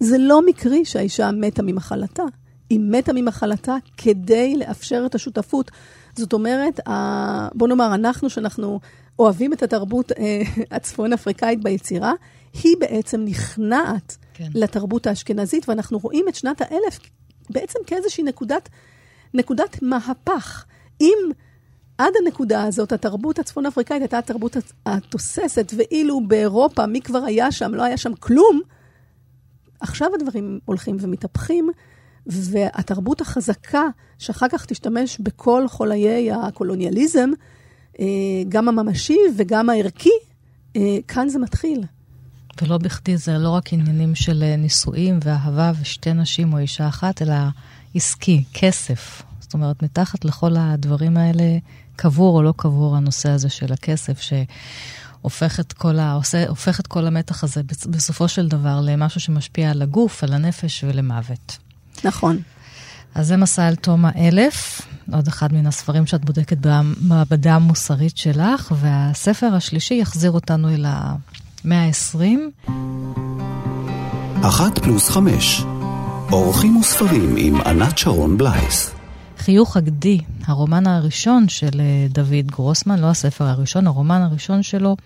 זה לא מקרי שהאישה מתה ממחלתה. היא מתה ממחלתה כדי לאפשר את השותפות. זאת אומרת, בוא נאמר, אנחנו, שאנחנו אוהבים את התרבות אה, <laughs> הצפון אפריקאית ביצירה, היא בעצם נכנעת כן. לתרבות האשכנזית, ואנחנו רואים את שנת האלף בעצם כאיזושהי נקודת, נקודת מהפך. אם עד הנקודה הזאת, התרבות הצפון אפריקאית הייתה התרבות התוססת, ואילו באירופה, מי כבר היה שם? לא היה שם כלום. עכשיו הדברים הולכים ומתהפכים, והתרבות החזקה, שאחר כך תשתמש בכל חוליי הקולוניאליזם, אה, גם הממשי וגם הערכי, אה, כאן זה מתחיל. ולא בכדי זה לא רק עניינים של אה, נישואים ואהבה ושתי נשים או אישה אחת, אלא עסקי, כסף. זאת אומרת, מתחת לכל הדברים האלה, קבור או לא קבור הנושא הזה של הכסף, שהופך את כל, ה... עושה, הופך את כל המתח הזה בסופו של דבר למשהו שמשפיע על הגוף, על הנפש ולמוות. נכון. אז זה מסע על תום האלף, עוד אחד מן הספרים שאת בודקת במעבדה המוסרית שלך, והספר השלישי יחזיר אותנו אל המאה ה-20. אחת פלוס חמש, אורחים וספרים עם ענת שרון בלייס. חיוך הגדי, הרומן הראשון של אה, דוד גרוסמן, לא הספר הראשון, הרומן הראשון שלו.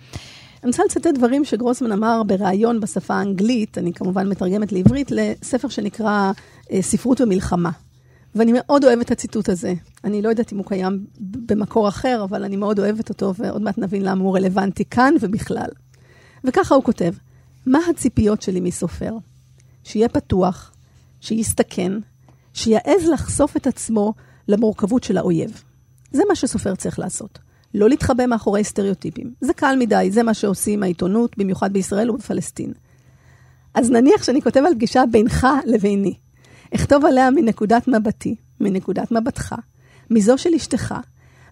אני רוצה לצטט דברים שגרוסמן אמר בריאיון בשפה האנגלית, אני כמובן מתרגמת לעברית, לספר שנקרא ספרות ומלחמה. ואני מאוד אוהבת את הציטוט הזה. אני לא יודעת אם הוא קיים במקור אחר, אבל אני מאוד אוהבת אותו, ועוד מעט נבין למה הוא רלוונטי כאן ובכלל. וככה הוא כותב, מה הציפיות שלי מסופר? שיהיה פתוח, שיסתכן, שיעז לחשוף את עצמו למורכבות של האויב. זה מה שסופר צריך לעשות. לא להתחבא מאחורי סטריאוטיפים. זה קל מדי, זה מה שעושים העיתונות, במיוחד בישראל ובפלסטין. אז נניח שאני כותב על פגישה בינך לביני. אכתוב עליה מנקודת מבטי, מנקודת מבטך, מזו של אשתך,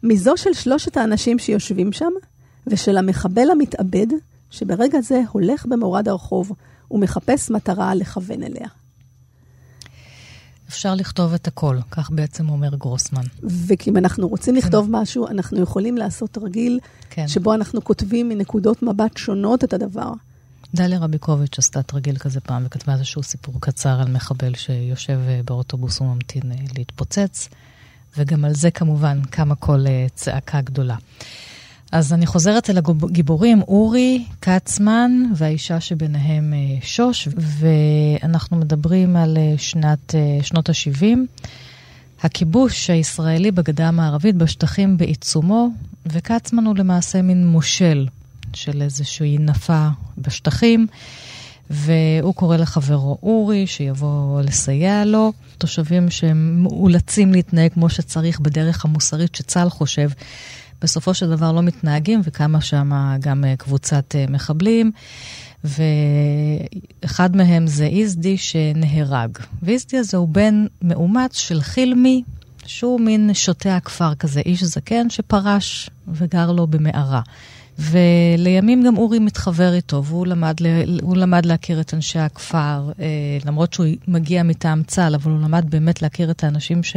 מזו של שלושת האנשים שיושבים שם, ושל המחבל המתאבד, שברגע זה הולך במורד הרחוב ומחפש מטרה לכוון אליה. אפשר לכתוב את הכל, כך בעצם אומר גרוסמן. ואם אנחנו רוצים כן. לכתוב משהו, אנחנו יכולים לעשות תרגיל כן. שבו אנחנו כותבים מנקודות מבט שונות את הדבר. דליה רביקוביץ' עשתה תרגיל כזה פעם וכתבה איזשהו סיפור קצר על מחבל שיושב אה, באוטובוס וממתין אה, להתפוצץ, וגם על זה כמובן קמה כל אה, צעקה גדולה. אז אני חוזרת אל הגיבורים, אורי, כצמן והאישה שביניהם שוש, ואנחנו מדברים על שנת, שנות ה-70. הכיבוש הישראלי בגדה המערבית בשטחים בעיצומו, וכצמן הוא למעשה מין מושל של איזושהי נפה בשטחים, והוא קורא לחברו אורי שיבוא לסייע לו. תושבים שהם מאולצים להתנהג כמו שצריך בדרך המוסרית שצה"ל חושב, בסופו של דבר לא מתנהגים, וקמה שם גם אה, קבוצת אה, מחבלים. ואחד מהם זה איזדי שנהרג. ואיזדי הזה הוא בן מאומץ של חילמי, שהוא מין שוטה הכפר כזה, איש זקן שפרש וגר לו במערה. ולימים גם אורי מתחבר איתו, והוא למד, למד להכיר את אנשי הכפר, אה, למרות שהוא מגיע מטעם צה"ל, אבל הוא למד באמת להכיר את האנשים ש,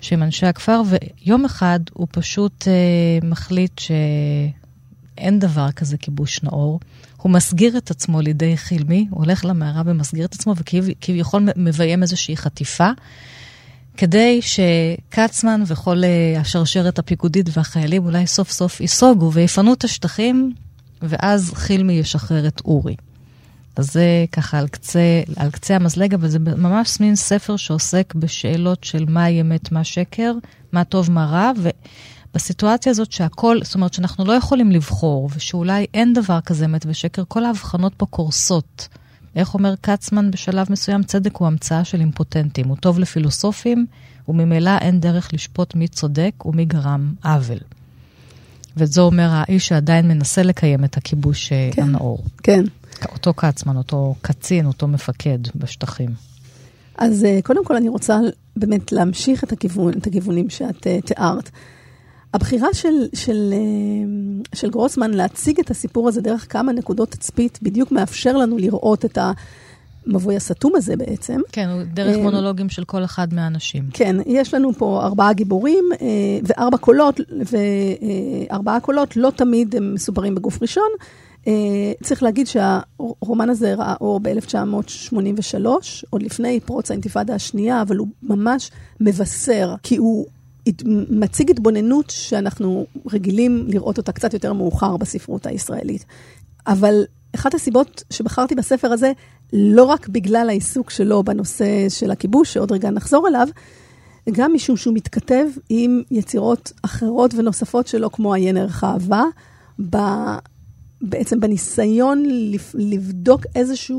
שהם אנשי הכפר, ויום אחד הוא פשוט אה, מחליט שאין דבר כזה כיבוש נאור. הוא מסגיר את עצמו לידי חילמי, הוא הולך למערה ומסגיר את עצמו, וכביכול מביים איזושהי חטיפה. כדי שקצמן וכל אה, השרשרת הפיקודית והחיילים אולי סוף סוף ייסוגו ויפנו את השטחים, ואז חילמי ישחרר את אורי. אז זה ככה על קצה, על קצה המזלג, אבל זה ממש מין ספר שעוסק בשאלות של מהי אמת, מה שקר, מה טוב, מה רע, בסיטואציה הזאת שהכל, זאת אומרת שאנחנו לא יכולים לבחור, ושאולי אין דבר כזה אמת ושקר, כל ההבחנות פה קורסות. איך אומר כצמן בשלב מסוים? צדק הוא המצאה של אימפוטנטים. הוא טוב לפילוסופים, וממילא אין דרך לשפוט מי צודק ומי גרם עוול. וזו אומר האיש שעדיין מנסה לקיים את הכיבוש אה, כן, הנאור. כן. אותו כצמן, אותו קצין, אותו מפקד בשטחים. אז אה, קודם כל אני רוצה באמת להמשיך את, הכיוון, את הכיוונים שאת uh, תיארת. הבחירה של, של, uh, של גרוסמן להציג את הסיפור הזה דרך כמה נקודות תצפית בדיוק מאפשר לנו לראות את המבוי הסתום הזה בעצם. כן, דרך מונולוגים של כל אחד מהאנשים. כן, יש לנו פה ארבעה גיבורים uh, וארבע קולות, וארבעה קולות לא תמיד הם מסופרים בגוף ראשון. צריך להגיד שהרומן הזה ראה אור ב-1983, עוד לפני פרוץ האינתיפאדה השנייה, אבל הוא ממש מבשר, כי הוא מציג התבוננות שאנחנו רגילים לראות אותה קצת יותר מאוחר בספרות הישראלית. אבל אחת הסיבות שבחרתי בספר הזה, לא רק בגלל העיסוק שלו בנושא של הכיבוש, שעוד רגע נחזור אליו, גם משום שהוא מתכתב עם יצירות אחרות ונוספות שלו, כמו עיין ערך אהבה, בעצם בניסיון לבדוק איזושהי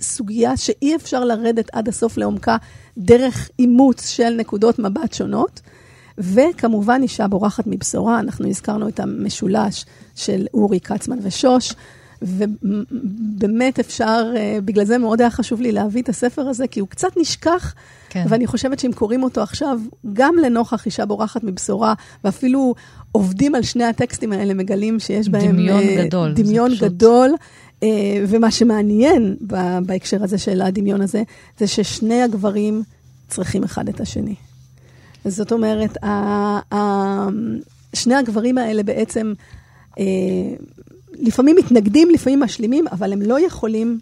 סוגיה שאי אפשר לרדת עד הסוף לעומקה דרך אימוץ של נקודות מבט שונות. וכמובן אישה בורחת מבשורה, אנחנו הזכרנו את המשולש של אורי כצמן ושוש, ובאמת אפשר, אה, בגלל זה מאוד היה חשוב לי להביא את הספר הזה, כי הוא קצת נשכח, כן. ואני חושבת שאם קוראים אותו עכשיו, גם לנוכח אישה בורחת מבשורה, ואפילו עובדים על שני הטקסטים האלה, מגלים שיש בהם... דמיון uh, גדול. דמיון גדול. Uh, ומה שמעניין בהקשר הזה של הדמיון הזה, זה ששני הגברים צריכים אחד את השני. זאת אומרת, ה, ה, שני הגברים האלה בעצם uh, לפעמים מתנגדים, לפעמים משלימים, אבל הם לא יכולים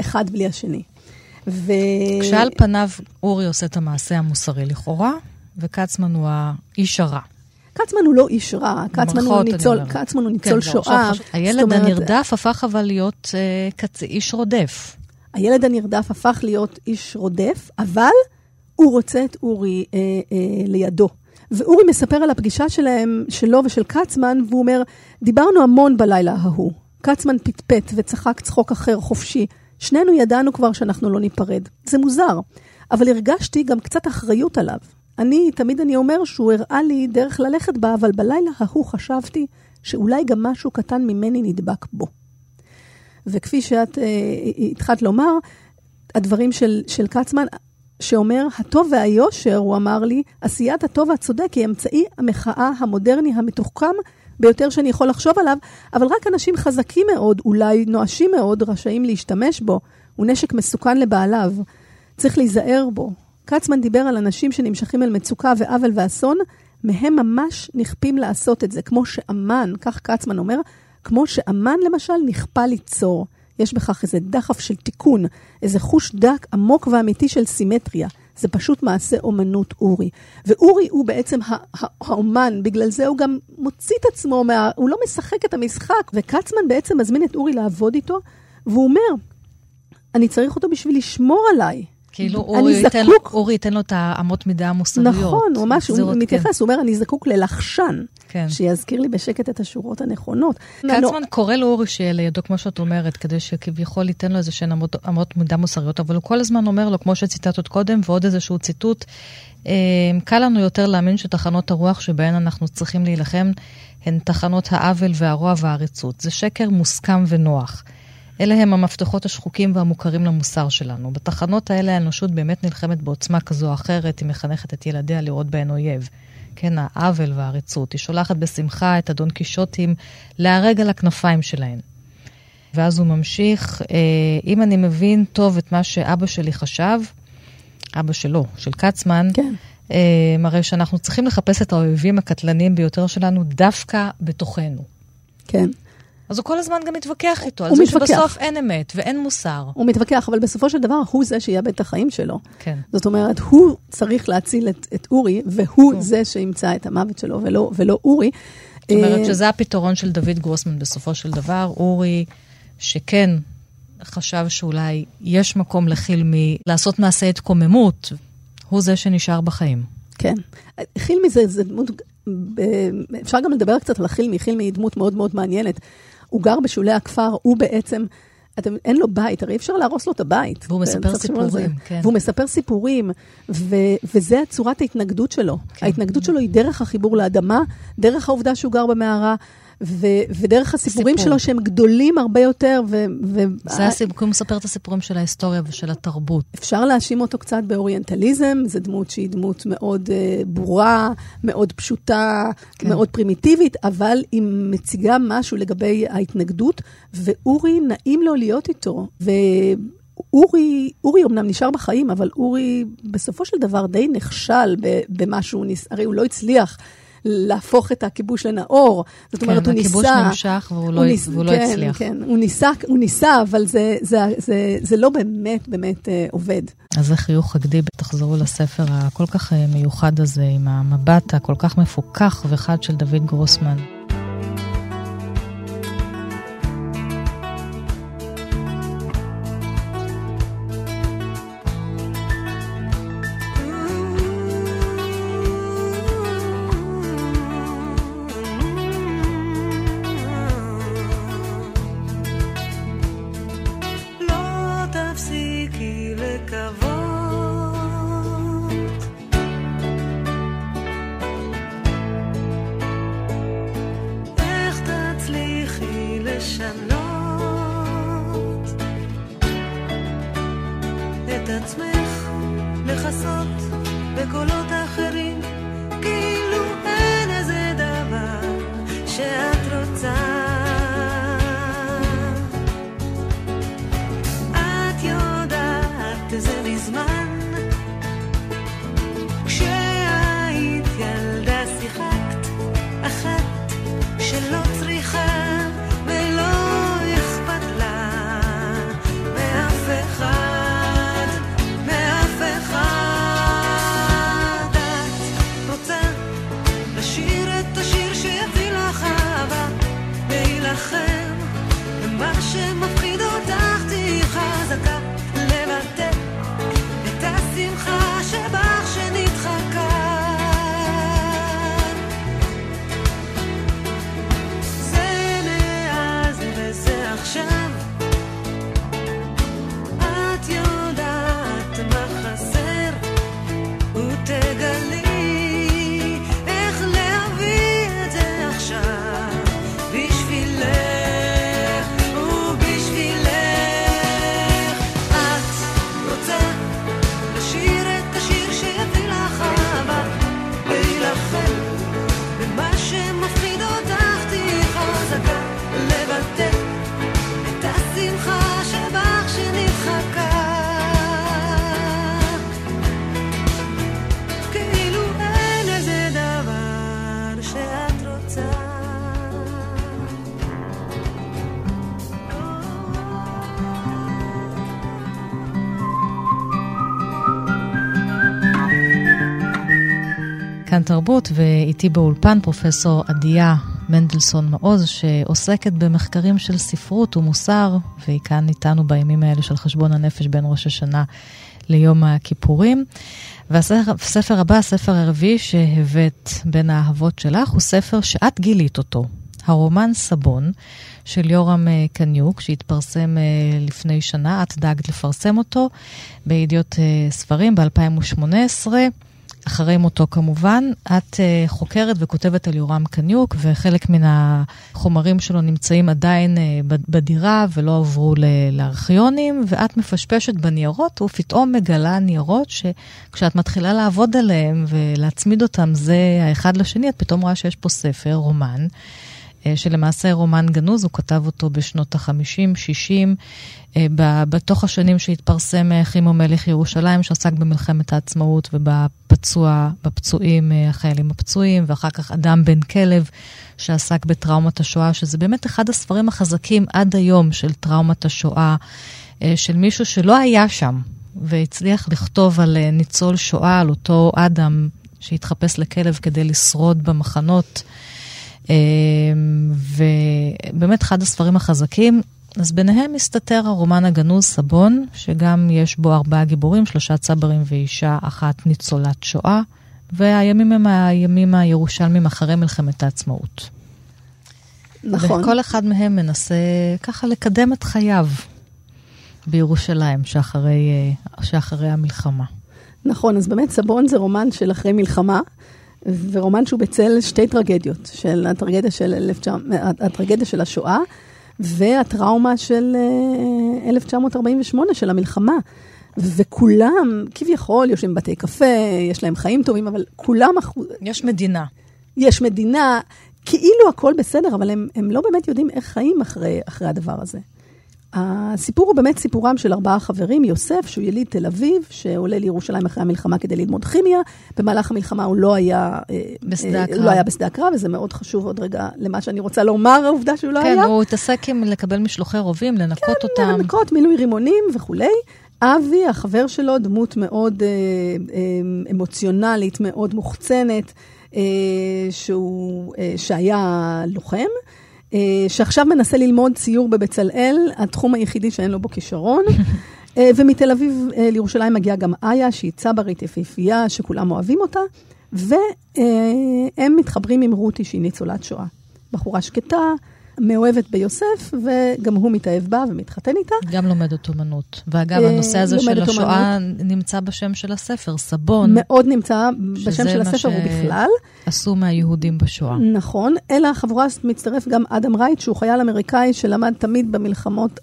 אחד בלי השני. ו... כשעל פניו אורי עושה את המעשה המוסרי לכאורה, וכצמן הוא האיש הרע. קצמן הוא לא איש רע, קצמן הוא ניצול, קצמן הוא ניצול כן, שואה. הילד אומרת, הנרדף הפך אבל להיות אה, קצ... איש רודף. הילד הנרדף הפך להיות איש רודף, אבל הוא רוצה את אורי אה, אה, לידו. ואורי מספר על הפגישה שלהם, שלו ושל קצמן, והוא אומר, דיברנו המון בלילה ההוא. קצמן פטפט וצחק צחוק אחר, חופשי. שנינו ידענו כבר שאנחנו לא ניפרד. זה מוזר, אבל הרגשתי גם קצת אחריות עליו. אני, תמיד אני אומר שהוא הראה לי דרך ללכת בה, אבל בלילה ההוא חשבתי שאולי גם משהו קטן ממני נדבק בו. וכפי שאת אה, התחלת לומר, הדברים של, של קצמן, שאומר, הטוב והיושר, הוא אמר לי, עשיית הטוב והצודק היא אמצעי המחאה המודרני המתוחכם ביותר שאני יכול לחשוב עליו, אבל רק אנשים חזקים מאוד, אולי נואשים מאוד, רשאים להשתמש בו. הוא נשק מסוכן לבעליו. צריך להיזהר בו. קצמן דיבר על אנשים שנמשכים אל מצוקה ועוול ואסון, מהם ממש נכפים לעשות את זה, כמו שאמן, כך קצמן אומר, כמו שאמן למשל נכפה ליצור. יש בכך איזה דחף של תיקון, איזה חוש דק עמוק ואמיתי של סימטריה. זה פשוט מעשה אומנות אורי. ואורי הוא בעצם האומן, בגלל זה הוא גם מוציא את עצמו, מה, הוא לא משחק את המשחק. וקצמן בעצם מזמין את אורי לעבוד איתו, והוא אומר, אני צריך אותו בשביל לשמור עליי. כאילו אורי ייתן, אורי ייתן לו את האמות מידה המוסריות. נכון, הוא ממש, הוא כן. מתייחס, הוא אומר, אני זקוק ללחשן, כן. שיזכיר לי בשקט את השורות הנכונות. קצמן לא... קורא לאורי שיהיה לידו, כמו שאת אומרת, כדי שכביכול ייתן לו איזה שהן אמות, מידה מוסריות, אבל הוא כל הזמן אומר לו, כמו שציטטת קודם, ועוד איזשהו ציטוט, אה, קל לנו יותר להאמין שתחנות הרוח שבהן אנחנו צריכים להילחם הן תחנות העוול והרוע והעריצות. זה שקר מוסכם ונוח. אלה הם המפתחות השחוקים והמוכרים למוסר שלנו. בתחנות האלה האנושות באמת נלחמת בעוצמה כזו או אחרת, היא מחנכת את ילדיה לראות בהן אויב. כן, העוול והעריצות. היא שולחת בשמחה את הדון קישוטים להרג על הכנפיים שלהן. ואז הוא ממשיך, אה, אם אני מבין טוב את מה שאבא שלי חשב, אבא שלו, של כצמן, כן. אה, מראה שאנחנו צריכים לחפש את האויבים הקטלניים ביותר שלנו דווקא בתוכנו. כן. אז הוא כל הזמן גם מתווכח איתו, על זה מתווכח. שבסוף אין אמת ואין מוסר. הוא מתווכח, אבל בסופו של דבר הוא זה שיאבד את החיים שלו. כן. זאת אומרת, הוא צריך להציל את, את אורי, והוא כן. זה שימצא את המוות שלו, ולא, ולא אורי. זאת אומרת אה, שזה הפתרון של דוד גרוסמן בסופו של דבר. אורי, שכן חשב שאולי יש מקום לחילמי לעשות מעשה התקוממות, הוא זה שנשאר בחיים. כן. חילמי זה, זה דמות אפשר גם לדבר קצת על חילמי, חילמי היא דמות מאוד מאוד מעניינת. הוא גר בשולי הכפר, הוא בעצם... אתם, אין לו בית, הרי אי אפשר להרוס לו את הבית. והוא מספר סיפורים, כן. והוא מספר סיפורים, ו, וזה צורת ההתנגדות שלו. כן. ההתנגדות שלו היא דרך החיבור לאדמה, דרך העובדה שהוא גר במערה. ו- ודרך הסיפורים סיפור. שלו, שהם גדולים הרבה יותר. ו- ו- זה הסיפור, הוא מספר את הסיפורים של ההיסטוריה ושל התרבות. אפשר להאשים אותו קצת באוריינטליזם, זו דמות שהיא דמות מאוד uh, ברורה, מאוד פשוטה, כן. מאוד פרימיטיבית, אבל היא מציגה משהו לגבי ההתנגדות, ואורי, נעים לו להיות איתו. ו... אורי, אורי אמנם נשאר בחיים, אבל אורי בסופו של דבר די נכשל במה שהוא ניס... הרי הוא לא הצליח להפוך את הכיבוש לנאור. זאת אומרת, כן, הוא ניסה... כן, הכיבוש נמשך והוא, לא, ניס, והוא לא כן, הצליח. כן, הוא ניסה, הוא ניסה אבל זה, זה, זה, זה לא באמת באמת אה, עובד. אז זה חיוך הגדי, תחזרו לספר הכל כך אה, מיוחד הזה, עם המבט הכל כך מפוכח וחד של דוד גרוסמן. כאן תרבות, ואיתי באולפן פרופסור עדיה מנדלסון מעוז, שעוסקת במחקרים של ספרות ומוסר, והיא כאן איתנו בימים האלה של חשבון הנפש בין ראש השנה ליום הכיפורים. והספר הבא, הספר הרביעי שהבאת בין האהבות שלך, הוא ספר שאת גילית אותו. הרומן סבון של יורם אה, קניוק, שהתפרסם אה, לפני שנה, את דאגת לפרסם אותו בידיעות אה, ספרים ב-2018. אחרי מותו כמובן. את uh, חוקרת וכותבת על יורם קניוק, וחלק מן החומרים שלו נמצאים עדיין uh, בדירה ולא עברו לארכיונים, ואת מפשפשת בניירות, ופתאום מגלה ניירות שכשאת מתחילה לעבוד עליהם ולהצמיד אותם זה האחד לשני, את פתאום רואה שיש פה ספר, רומן. אה, שלמעשה רומן גנוז, הוא כתב אותו בשנות ה-50, 60, אה, בתוך השנים שהתפרסם אה, חימו מלך ירושלים, שעסק במלחמת העצמאות ובפצוע, בפצועים, החיילים הפצועים, ואחר כך אדם בן כלב, שעסק בטראומת השואה, שזה באמת אחד הספרים החזקים עד היום של טראומת השואה, של מישהו שלא היה שם, והצליח לכתוב על ניצול שואה, על אותו אדם שהתחפש לכלב כדי לשרוד במחנות. אמ, ובאמת אחד הספרים החזקים. אז ביניהם מסתתר הרומן הגנוז סבון, שגם יש בו ארבעה גיבורים, שלושה צברים ואישה, אחת ניצולת שואה, והימים הם הימים הירושלמים אחרי מלחמת העצמאות. נכון. וכל אחד מהם מנסה ככה לקדם את חייו בירושלים, שאחרי, אה, שאחרי המלחמה. נכון, אז באמת סבון זה רומן של אחרי מלחמה, ורומן שהוא בצל שתי טרגדיות, של הטרגדיה של, 1900, הטרגדיה של השואה והטראומה של 1948, של המלחמה. וכולם, כביכול, יושבים בבתי קפה, יש להם חיים טובים, אבל כולם... יש מדינה. יש מדינה, כאילו הכל בסדר, אבל הם, הם לא באמת יודעים איך חיים אחרי, אחרי הדבר הזה. הסיפור הוא באמת סיפורם של ארבעה חברים, יוסף, שהוא יליד תל אביב, שעולה לירושלים אחרי המלחמה כדי ללמוד כימיה. במהלך המלחמה הוא לא היה אה, בשדה הקרב, לא היה בשדה הקרב, וזה מאוד חשוב עוד רגע למה שאני רוצה לומר, העובדה שהוא לא כן, היה. כן, הוא התעסק עם לקבל משלוחי רובים, לנקות כן, אותם. כן, לנקות, מילוי רימונים וכולי. אבי, החבר שלו, דמות מאוד אה, אה, אמוציונלית, מאוד מוחצנת, אה, שהוא, אה, שהיה לוחם. אה, שעכשיו מנסה ללמוד ציור בבצלאל, התחום היחידי שאין לו בו כישרון. <laughs> אה, ומתל אביב אה, לירושלים מגיעה גם איה, שהיא צברית יפהפייה, שכולם אוהבים אותה, והם מתחברים עם רותי, שהיא ניצולת שואה. בחורה שקטה, מאוהבת ביוסף, וגם הוא מתאהב בה ומתחתן איתה. גם לומדת אומנות. ואגב, הנושא הזה של השואה אומנות. נמצא בשם של הספר, סבון. מאוד נמצא בשם של הספר ובכלל. עשו מהיהודים בשואה. נכון, אלא החבורה מצטרף גם אדם רייט, שהוא חייל אמריקאי שלמד תמיד במלחמות,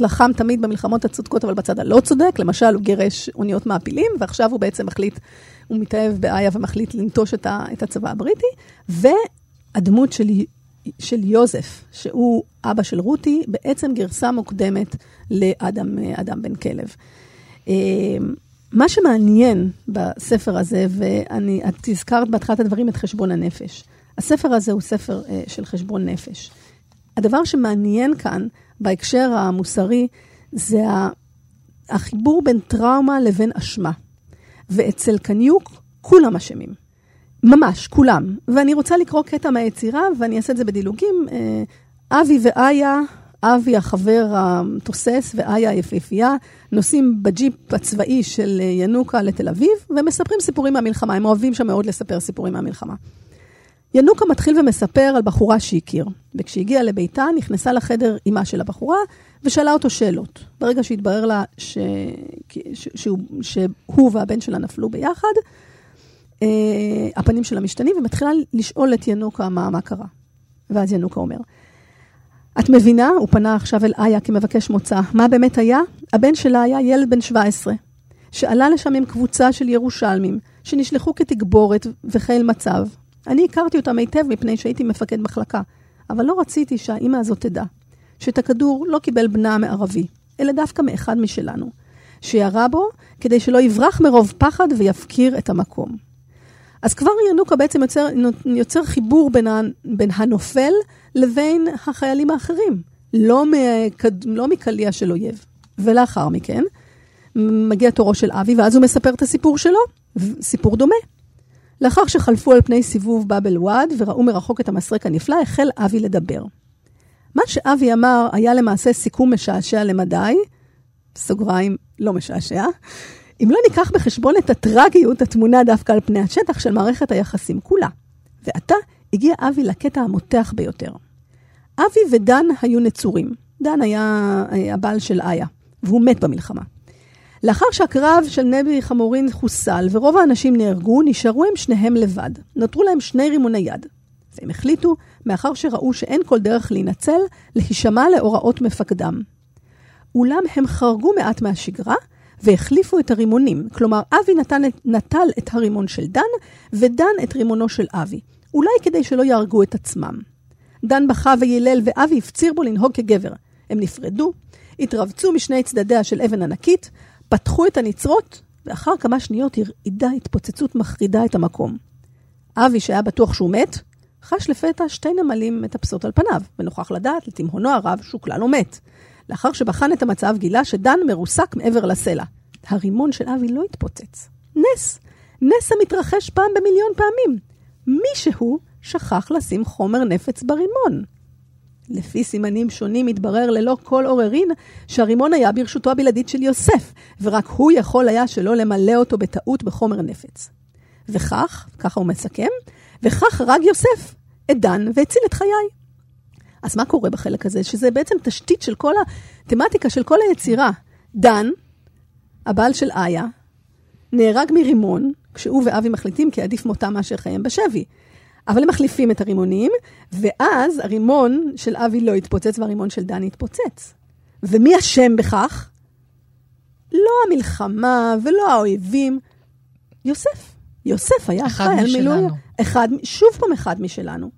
לחם תמיד במלחמות הצודקות, אבל בצד הלא צודק. למשל, הוא גירש אוניות מעפילים, ועכשיו הוא בעצם מחליט, הוא מתאהב באיה ומחליט לנטוש את הצבא הבריטי. והדמות של של יוזף, שהוא אבא של רותי, בעצם גרסה מוקדמת לאדם בן כלב. אה, מה שמעניין בספר הזה, ואני, את הזכרת בהתחלת הדברים את חשבון הנפש. הספר הזה הוא ספר uh, של חשבון נפש. הדבר שמעניין כאן, בהקשר המוסרי, זה החיבור בין טראומה לבין אשמה. ואצל קניוק, כולם אשמים. ממש, כולם. ואני רוצה לקרוא קטע מהיצירה, ואני אעשה את זה בדילוגים. אה, אבי ואיה, אבי החבר התוסס ואיה היפהפייה, נוסעים בג'יפ הצבאי של אה, ינוקה לתל אביב, ומספרים סיפורים מהמלחמה. הם אוהבים שם מאוד לספר סיפורים מהמלחמה. ינוקה מתחיל ומספר על בחורה שהכיר, וכשהגיעה לביתה, נכנסה לחדר אימה של הבחורה, ושאלה אותו שאלות. ברגע שהתברר לה ש... ש... שהוא... שהוא והבן שלה נפלו ביחד, אה, הפנים שלה משתנים, ומתחילה לשאול את ינוקה מה, מה קרה. ואז ינוקה אומר, את מבינה? הוא פנה עכשיו אל איה כמבקש מוצא. מה באמת היה? הבן שלה היה ילד בן 17, שעלה לשם עם קבוצה של ירושלמים, שנשלחו כתגבורת וחיל מצב. אני הכרתי אותם היטב מפני שהייתי מפקד מחלקה, אבל לא רציתי שהאימא הזאת תדע, שאת הכדור לא קיבל בנה מערבי, אלא דווקא מאחד משלנו, שירה בו כדי שלא יברח מרוב פחד ויפקיר את המקום. אז כבר ינוקה בעצם יוצר, יוצר חיבור בין, ה, בין הנופל לבין החיילים האחרים, לא, מקד, לא מקליע של אויב. ולאחר מכן, מגיע תורו של אבי, ואז הוא מספר את הסיפור שלו, סיפור דומה. לאחר שחלפו על פני סיבוב באבל וואד וראו מרחוק את המסרק הנפלא, החל אבי לדבר. מה שאבי אמר היה למעשה סיכום משעשע למדי, סוגריים, לא משעשע, אם לא ניקח בחשבון את הטרגיות התמונה דווקא על פני השטח של מערכת היחסים כולה. ועתה הגיע אבי לקטע המותח ביותר. אבי ודן היו נצורים. דן היה אה, הבעל של איה, והוא מת במלחמה. לאחר שהקרב של נבי חמורין חוסל ורוב האנשים נהרגו, נשארו הם שניהם לבד. נותרו להם שני רימוני יד. והם החליטו, מאחר שראו שאין כל דרך להינצל, להישמע להוראות מפקדם. אולם הם חרגו מעט מהשגרה, והחליפו את הרימונים. כלומר, אבי נתן, נטל את הרימון של דן, ודן את רימונו של אבי. אולי כדי שלא יהרגו את עצמם. דן בכה ויילל, ואבי הפציר בו לנהוג כגבר. הם נפרדו, התרבצו משני צדדיה של אבן ענקית, פתחו את הנצרות, ואחר כמה שניות הרעידה התפוצצות מחרידה את המקום. אבי, שהיה בטוח שהוא מת, חש לפתע שתי נמלים מטפסות על פניו, ונוכח לדעת, לתימהונו הרב, שהוא כלל לא מת. לאחר שבחן את המצב, גילה שדן מרוסק מעבר לסלע. הרימון של אבי לא התפוצץ. נס. נס המתרחש פעם במיליון פעמים. מישהו שכח לשים חומר נפץ ברימון. לפי סימנים שונים התברר ללא כל עוררין שהרימון היה ברשותו הבלעדית של יוסף, ורק הוא יכול היה שלא למלא אותו בטעות בחומר נפץ. וכך, ככה הוא מסכם, וכך הרג יוסף את דן והציל את חיי. אז מה קורה בחלק הזה? שזה בעצם תשתית של כל התמטיקה של כל היצירה. דן, הבעל של איה, נהרג מרימון, כשהוא ואבי מחליטים כי עדיף מותם מאשר חייהם בשבי. אבל הם מחליפים את הרימונים, ואז הרימון של אבי לא יתפוצץ והרימון של דן יתפוצץ. ומי אשם בכך? לא המלחמה ולא האויבים, יוסף. יוסף היה אחראי על מילוי... אחד, שוב פעם אחד משלנו.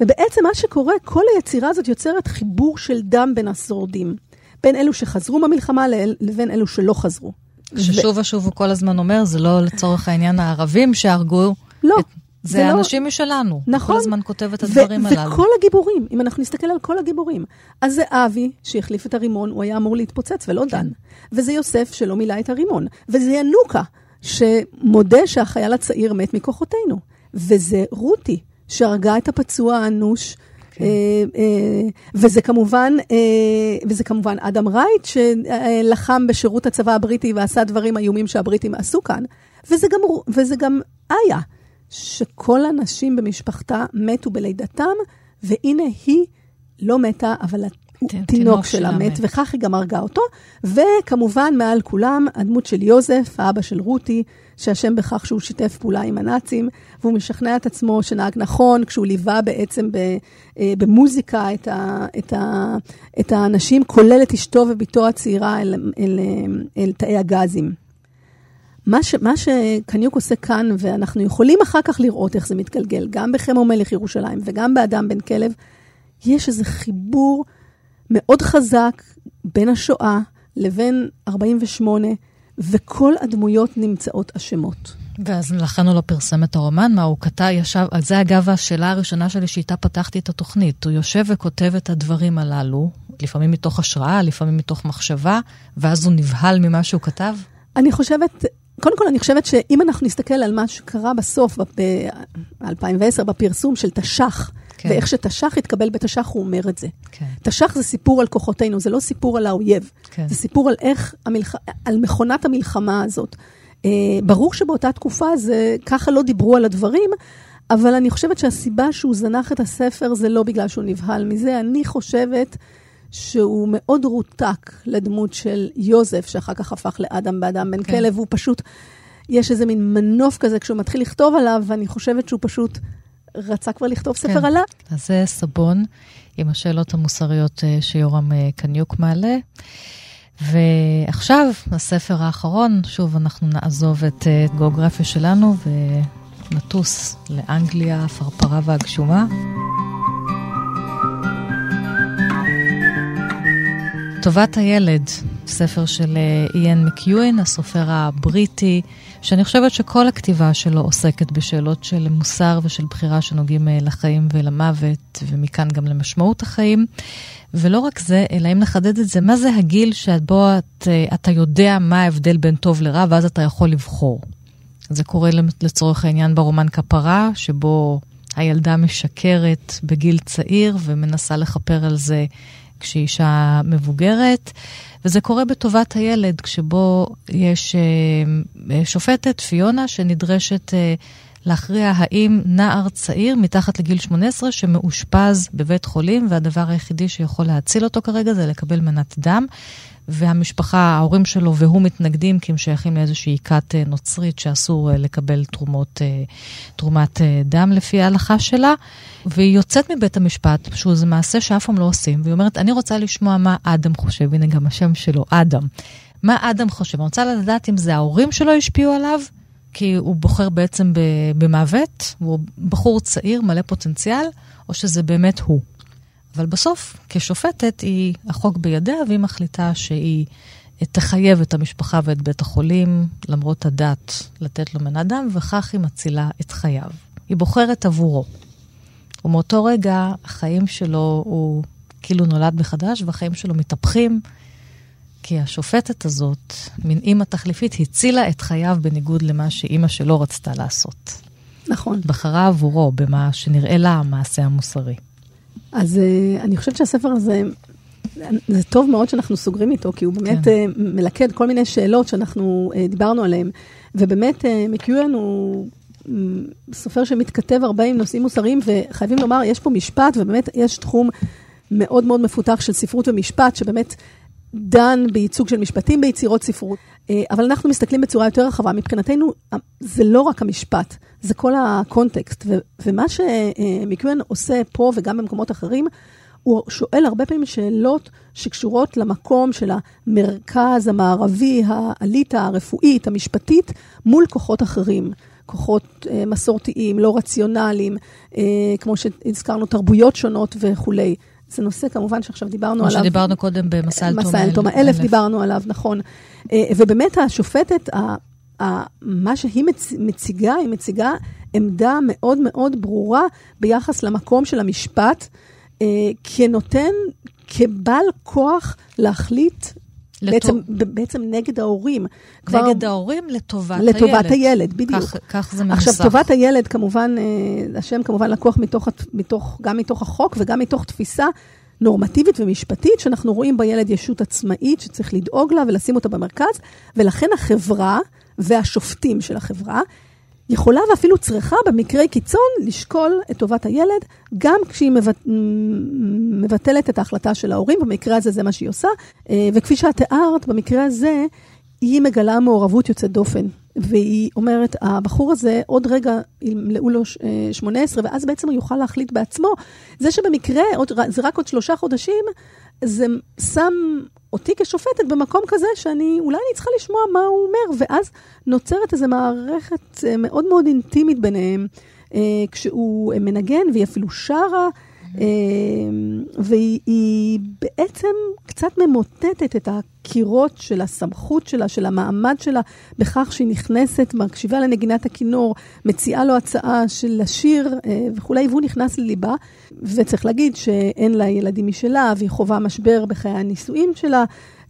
ובעצם מה שקורה, כל היצירה הזאת יוצרת חיבור של דם בין השורדים. בין אלו שחזרו מהמלחמה לבין אלו שלא חזרו. ששוב ושוב הוא כל הזמן אומר, זה לא לצורך העניין הערבים שהרגו. לא. את... זה, זה לא- אנשים לא... משלנו. נכון. כל הזמן כותב את הדברים ו- הללו. וכל הגיבורים, אם אנחנו נסתכל על כל הגיבורים, אז זה אבי שהחליף את הרימון, הוא היה אמור להתפוצץ ולא כן. דן. וזה יוסף שלא מילא את הרימון. וזה ינוקה, שמודה שהחייל הצעיר מת מכוחותינו. וזה רותי, שהרגה את הפצוע האנוש. כן. אה, אה, וזה כמובן, אה, וזה כמובן אדם רייט, שלחם בשירות הצבא הבריטי ועשה דברים איומים שהבריטים עשו כאן. וזה גם, וזה גם איה, שכל הנשים במשפחתה מתו בלידתם, והנה היא לא מתה, אבל התינוק שלה מת, מת, וכך היא גם הרגה אותו. וכמובן, מעל כולם, הדמות של יוזף, האבא של רותי, שאשם בכך שהוא שיתף פעולה עם הנאצים, והוא משכנע את עצמו שנהג נכון, כשהוא ליווה בעצם אה, במוזיקה את, ה, את, ה, את האנשים, כולל את אשתו ובתו הצעירה אל, אל, אל, אל תאי הגזים. מה, ש, מה שקניוק עושה כאן, ואנחנו יכולים אחר כך לראות איך זה מתגלגל, גם בחמו מלך ירושלים וגם באדם בן כלב, יש איזה חיבור מאוד חזק בין השואה לבין 48, וכל הדמויות נמצאות אשמות. ואז לכן הוא לא פרסם את הרומן, מה הוא כתב, ישב, על זה אגב השאלה הראשונה שלי שאיתה פתחתי את התוכנית. הוא יושב וכותב את הדברים הללו, לפעמים מתוך השראה, לפעמים מתוך מחשבה, ואז הוא נבהל ממה שהוא כתב? אני חושבת, קודם כל, אני חושבת שאם אנחנו נסתכל על מה שקרה בסוף, ב-2010, בפרסום של תש"ח, כן. ואיך שתש"ח התקבל בתש"ח, הוא אומר את זה. כן. תש"ח זה סיפור על כוחותינו, זה לא סיפור על האויב. כן. זה סיפור על איך, המלח... על מכונת המלחמה הזאת. אה, ברור שבאותה תקופה זה, ככה לא דיברו על הדברים, אבל אני חושבת שהסיבה שהוא זנח את הספר זה לא בגלל שהוא נבהל מזה. אני חושבת שהוא מאוד רותק לדמות של יוזף, שאחר כך הפך לאדם באדם בן כן. כלב, הוא פשוט, יש איזה מין מנוף כזה כשהוא מתחיל לכתוב עליו, ואני חושבת שהוא פשוט רצה כבר לכתוב ספר כן. עליו. אז זה סבון עם השאלות המוסריות אה, שיורם אה, קניוק מעלה. ועכשיו, הספר האחרון, שוב אנחנו נעזוב את אה, גיאוגרפיה שלנו ונטוס לאנגליה, הפרפרה והגשומה. טובת הילד, ספר של איין מקיואין, הסופר הבריטי, שאני חושבת שכל הכתיבה שלו עוסקת בשאלות של מוסר ושל בחירה שנוגעים אה, לחיים ולמוות, ומכאן גם למשמעות החיים. ולא רק זה, אלא אם נחדד את זה, מה זה הגיל שבו את, אה, אתה יודע מה ההבדל בין טוב לרע, ואז אתה יכול לבחור. זה קורה לצורך העניין ברומן כפרה, שבו הילדה משקרת בגיל צעיר ומנסה לכפר על זה כשהיא אישה מבוגרת. וזה קורה בטובת הילד, כשבו יש אה, שופטת, פיונה, שנדרשת אה, להכריע האם נער צעיר מתחת לגיל 18 שמאושפז בבית חולים, והדבר היחידי שיכול להציל אותו כרגע זה לקבל מנת דם. והמשפחה, ההורים שלו והוא מתנגדים כי הם שייכים לאיזושהי כת נוצרית שאסור לקבל תרומות, תרומת דם לפי ההלכה שלה. והיא יוצאת מבית המשפט, שהוא זה מעשה שאף פעם לא עושים, והיא אומרת, אני רוצה לשמוע מה אדם חושב, הנה גם השם שלו, אדם. מה אדם חושב? אני רוצה לדעת אם זה ההורים שלו השפיעו עליו, כי הוא בוחר בעצם במוות, הוא בחור צעיר, מלא פוטנציאל, או שזה באמת הוא. אבל בסוף, כשופטת, היא, החוק בידיה, והיא מחליטה שהיא תחייב את המשפחה ואת בית החולים, למרות הדת, לתת לו מנת דם, וכך היא מצילה את חייו. היא בוחרת עבורו. ומאותו רגע החיים שלו, הוא כאילו נולד מחדש, והחיים שלו מתהפכים, כי השופטת הזאת, מין אימא תחליפית, הצילה את חייו בניגוד למה שאימא שלו רצתה לעשות. נכון. בחרה עבורו במה שנראה לה המעשה המוסרי. אז uh, אני חושבת שהספר הזה, זה טוב מאוד שאנחנו סוגרים איתו, כי הוא באמת כן. מלכד כל מיני שאלות שאנחנו uh, דיברנו עליהן. ובאמת, מקיואן הוא סופר שמתכתב הרבה עם נושאים מוסריים, וחייבים לומר, יש פה משפט, ובאמת יש תחום מאוד מאוד מפותח של ספרות ומשפט, שבאמת דן בייצוג של משפטים ביצירות ספרות. אה, אבל אנחנו מסתכלים בצורה יותר רחבה. מבחינתנו, זה לא רק המשפט, זה כל הקונטקסט. ו- ומה שמקוון עושה פה וגם במקומות אחרים, הוא שואל הרבה פעמים שאלות שקשורות למקום של המרכז המערבי, האליטה הרפואית, המשפטית, מול כוחות אחרים. כוחות אה, מסורתיים, לא רציונליים, אה, כמו שהזכרנו, תרבויות שונות וכולי. זה נושא כמובן שעכשיו דיברנו עליו. כמו שדיברנו קודם במסע אל תומא מסע אל תומא אלף דיברנו עליו, נכון. אה, ובאמת השופטת, מה שהיא מציגה, היא מציגה עמדה מאוד מאוד ברורה ביחס למקום של המשפט, אה, כנותן, כבעל כוח להחליט בעצם, בעצם נגד ההורים. כבר, נגד ההורים לטובת, לטובת הילד. לטובת הילד, בדיוק. כך, כך זה מנוסח. עכשיו, טובת הילד, כמובן, אה, השם כמובן לקוח מתוך, מתוך, גם מתוך החוק וגם מתוך תפיסה נורמטיבית ומשפטית, שאנחנו רואים בילד ישות עצמאית שצריך לדאוג לה ולשים אותה במרכז, ולכן החברה והשופטים של החברה יכולה ואפילו צריכה במקרי קיצון לשקול את טובת הילד, גם כשהיא מבטלת את ההחלטה של ההורים, במקרה הזה זה מה שהיא עושה. אה, וכפי שאת תיארת, במקרה הזה היא מגלה מעורבות יוצאת דופן. והיא אומרת, הבחור הזה, עוד רגע ימלאו לו 18, אה, ואז בעצם הוא יוכל להחליט בעצמו. זה שבמקרה, עוד, זה רק עוד שלושה חודשים, זה שם אותי כשופטת במקום כזה שאני, אולי אני צריכה לשמוע מה הוא אומר, ואז נוצרת איזו מערכת אה, מאוד מאוד אינטימית ביניהם, אה, כשהוא מנגן והיא אפילו שרה. והיא בעצם קצת ממוטטת את הקירות של הסמכות שלה, של המעמד שלה, בכך שהיא נכנסת, מקשיבה לנגינת הכינור, מציעה לו הצעה של לשיר אה, וכולי, והוא נכנס לליבה. וצריך להגיד שאין לה ילדים משלה, והיא חווה משבר בחיי הנישואים שלה.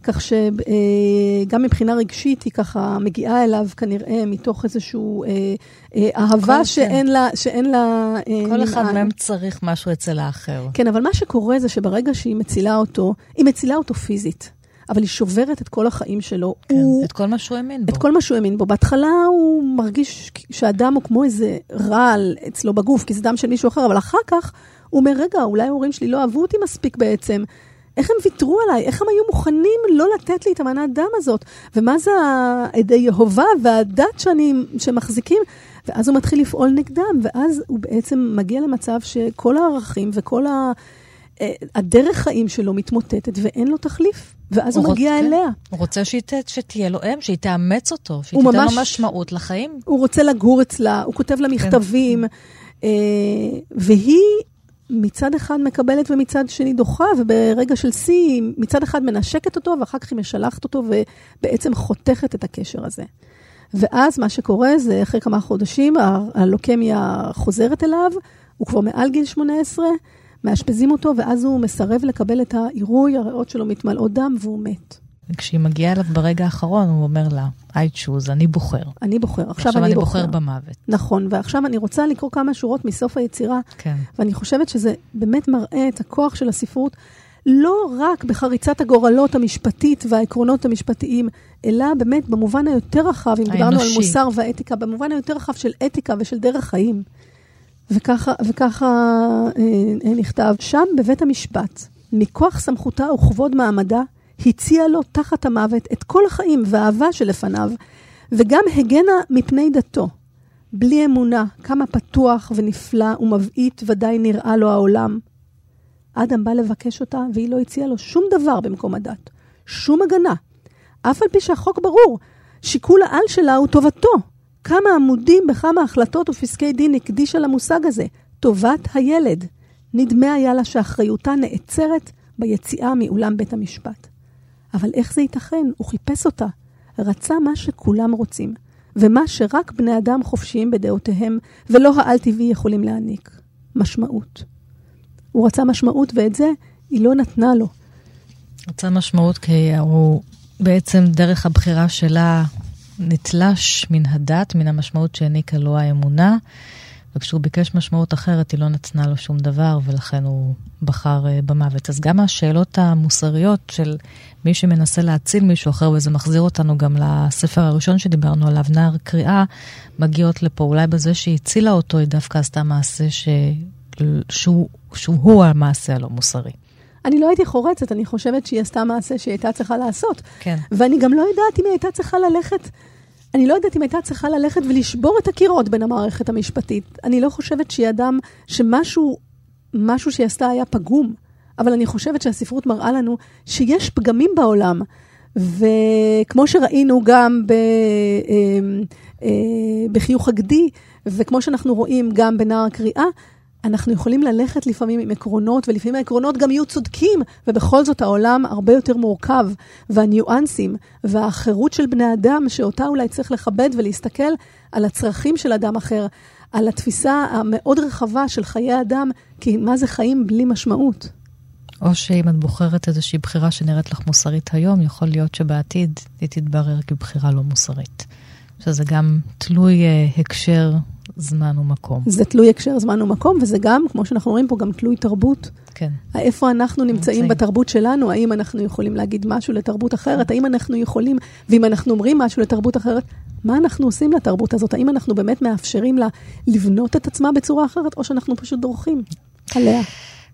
כך שגם מבחינה רגשית היא ככה מגיעה אליו כנראה מתוך איזושהי אה, אה, אהבה כן. שאין לה, שאין לה... אה, כל אחד מהם צריך משהו אצל האחר. כן, אבל מה שקורה זה שברגע שהיא מצילה אותו, היא מצילה אותו פיזית. אבל היא שוברת את כל החיים שלו. כן, הוא, את כל מה שהוא האמין בו. את כל מה שהוא האמין בו. בהתחלה הוא מרגיש שהאדם הוא כמו איזה רעל אצלו בגוף, כי זה דם של מישהו אחר, אבל אחר כך הוא אומר, רגע, אולי ההורים שלי לא אהבו אותי מספיק בעצם. איך הם ויתרו עליי? איך הם היו מוכנים לא לתת לי את המנת דם הזאת? ומה זה העדי יהובה והדת שאני, שמחזיקים? ואז הוא מתחיל לפעול נגדם, ואז הוא בעצם מגיע למצב שכל הערכים וכל ה... אה, הדרך חיים שלו מתמוטטת ואין לו תחליף, ואז הוא, הוא מגיע רוצה, אליה. הוא רוצה שית, שתהיה לו אם, שהיא תאמץ אותו, שהיא תיתן ממש, לו משמעות לחיים. הוא רוצה לגור אצלה, הוא כותב לה כן. מכתבים, כן. אה, והיא מצד אחד מקבלת ומצד שני דוחה, וברגע של שיא, מצד אחד מנשקת אותו, ואחר כך היא משלחת אותו, ובעצם חותכת את הקשר הזה. ואז מה שקורה זה, אחרי כמה חודשים, הלוקמיה חוזרת אליו, הוא כבר מעל גיל 18, מאשפזים אותו, ואז הוא מסרב לקבל את העירוי, הריאות שלו מתמלאות דם, והוא מת. וכשהיא מגיעה אליו ברגע האחרון, הוא אומר לה, I choose, אני בוחר. אני בוחר, עכשיו, עכשיו אני בוחר. בוחר במוות. נכון, ועכשיו אני רוצה לקרוא כמה שורות מסוף היצירה, כן. ואני חושבת שזה באמת מראה את הכוח של הספרות, לא רק בחריצת הגורלות המשפטית והעקרונות המשפטיים, אלא באמת במובן היותר רחב, אם דיברנו על מוסר ואתיקה, במובן היותר רחב של אתיקה ושל דרך חיים. וככה, וככה אה, נכתב, שם בבית המשפט, מכוח סמכותה וכבוד מעמדה, הציעה לו תחת המוות את כל החיים והאהבה שלפניו, וגם הגנה מפני דתו. בלי אמונה, כמה פתוח ונפלא ומבעית ודאי נראה לו העולם. אדם בא לבקש אותה, והיא לא הציעה לו שום דבר במקום הדת. שום הגנה. אף על פי שהחוק ברור, שיקול העל שלה הוא טובתו. כמה עמודים בכמה החלטות ופסקי דין הקדישה למושג הזה, טובת הילד. נדמה היה לה שאחריותה נעצרת ביציאה מאולם בית המשפט. אבל איך זה ייתכן? הוא חיפש אותה. רצה מה שכולם רוצים, ומה שרק בני אדם חופשיים בדעותיהם, ולא העל-טבעי יכולים להעניק. משמעות. הוא רצה משמעות, ואת זה היא לא נתנה לו. רצה משמעות כי הוא בעצם דרך הבחירה שלה נתלש מן הדת, מן המשמעות שהעניקה לו האמונה, וכשהוא ביקש משמעות אחרת, היא לא נתנה לו שום דבר, ולכן הוא בחר uh, במוות. אז גם השאלות המוסריות של מי שמנסה להציל מישהו אחר, וזה מחזיר אותנו גם לספר הראשון שדיברנו עליו, נער קריאה, מגיעות לפה. אולי בזה שהיא הצילה אותו, היא דווקא עשתה מעשה ש... שהוא, שהוא המעשה הלא מוסרי. אני לא הייתי חורצת, אני חושבת שהיא עשתה מעשה שהיא הייתה צריכה לעשות. כן. ואני גם לא יודעת אם היא הייתה צריכה ללכת, אני לא יודעת אם הייתה צריכה ללכת ולשבור את הקירות בין המערכת המשפטית. אני לא חושבת שהיא אדם, שמשהו, משהו שהיא עשתה היה פגום, אבל אני חושבת שהספרות מראה לנו שיש פגמים בעולם. וכמו שראינו גם ב, אה, אה, בחיוך הגדי, וכמו שאנחנו רואים גם בנער הקריאה, אנחנו יכולים ללכת לפעמים עם עקרונות, ולפעמים העקרונות גם יהיו צודקים, ובכל זאת העולם הרבה יותר מורכב, והניואנסים, והחירות של בני אדם, שאותה אולי צריך לכבד ולהסתכל על הצרכים של אדם אחר, על התפיסה המאוד רחבה של חיי אדם, כי מה זה חיים בלי משמעות. או שאם את בוחרת איזושהי בחירה שנראית לך מוסרית היום, יכול להיות שבעתיד היא תתברר כבחירה לא מוסרית. שזה גם תלוי uh, הקשר זמן ומקום. זה תלוי הקשר זמן ומקום, וזה גם, כמו שאנחנו רואים פה, גם תלוי תרבות. כן. איפה אנחנו נמצאים נמצאים בתרבות שלנו, האם אנחנו יכולים להגיד משהו לתרבות אחרת, האם אנחנו יכולים, ואם אנחנו אומרים משהו לתרבות אחרת, מה אנחנו עושים לתרבות הזאת? האם אנחנו באמת מאפשרים לה לבנות את עצמה בצורה אחרת, או שאנחנו פשוט דורכים עליה?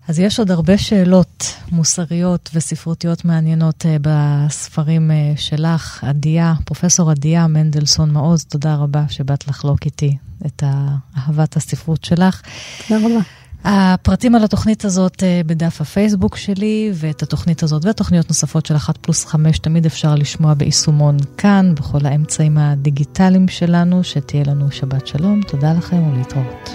אז יש עוד הרבה שאלות מוסריות וספרותיות מעניינות uh, בספרים uh, שלך. עדיה, פרופסור עדיה מנדלסון מעוז, תודה רבה שבאת לחלוק איתי את אהבת הספרות שלך. תודה רבה. הפרטים על התוכנית הזאת uh, בדף הפייסבוק שלי, ואת התוכנית הזאת ותוכניות נוספות של אחת פלוס חמש תמיד אפשר לשמוע ביישומון כאן, בכל האמצעים הדיגיטליים שלנו, שתהיה לנו שבת שלום. תודה לכם ולהתראות.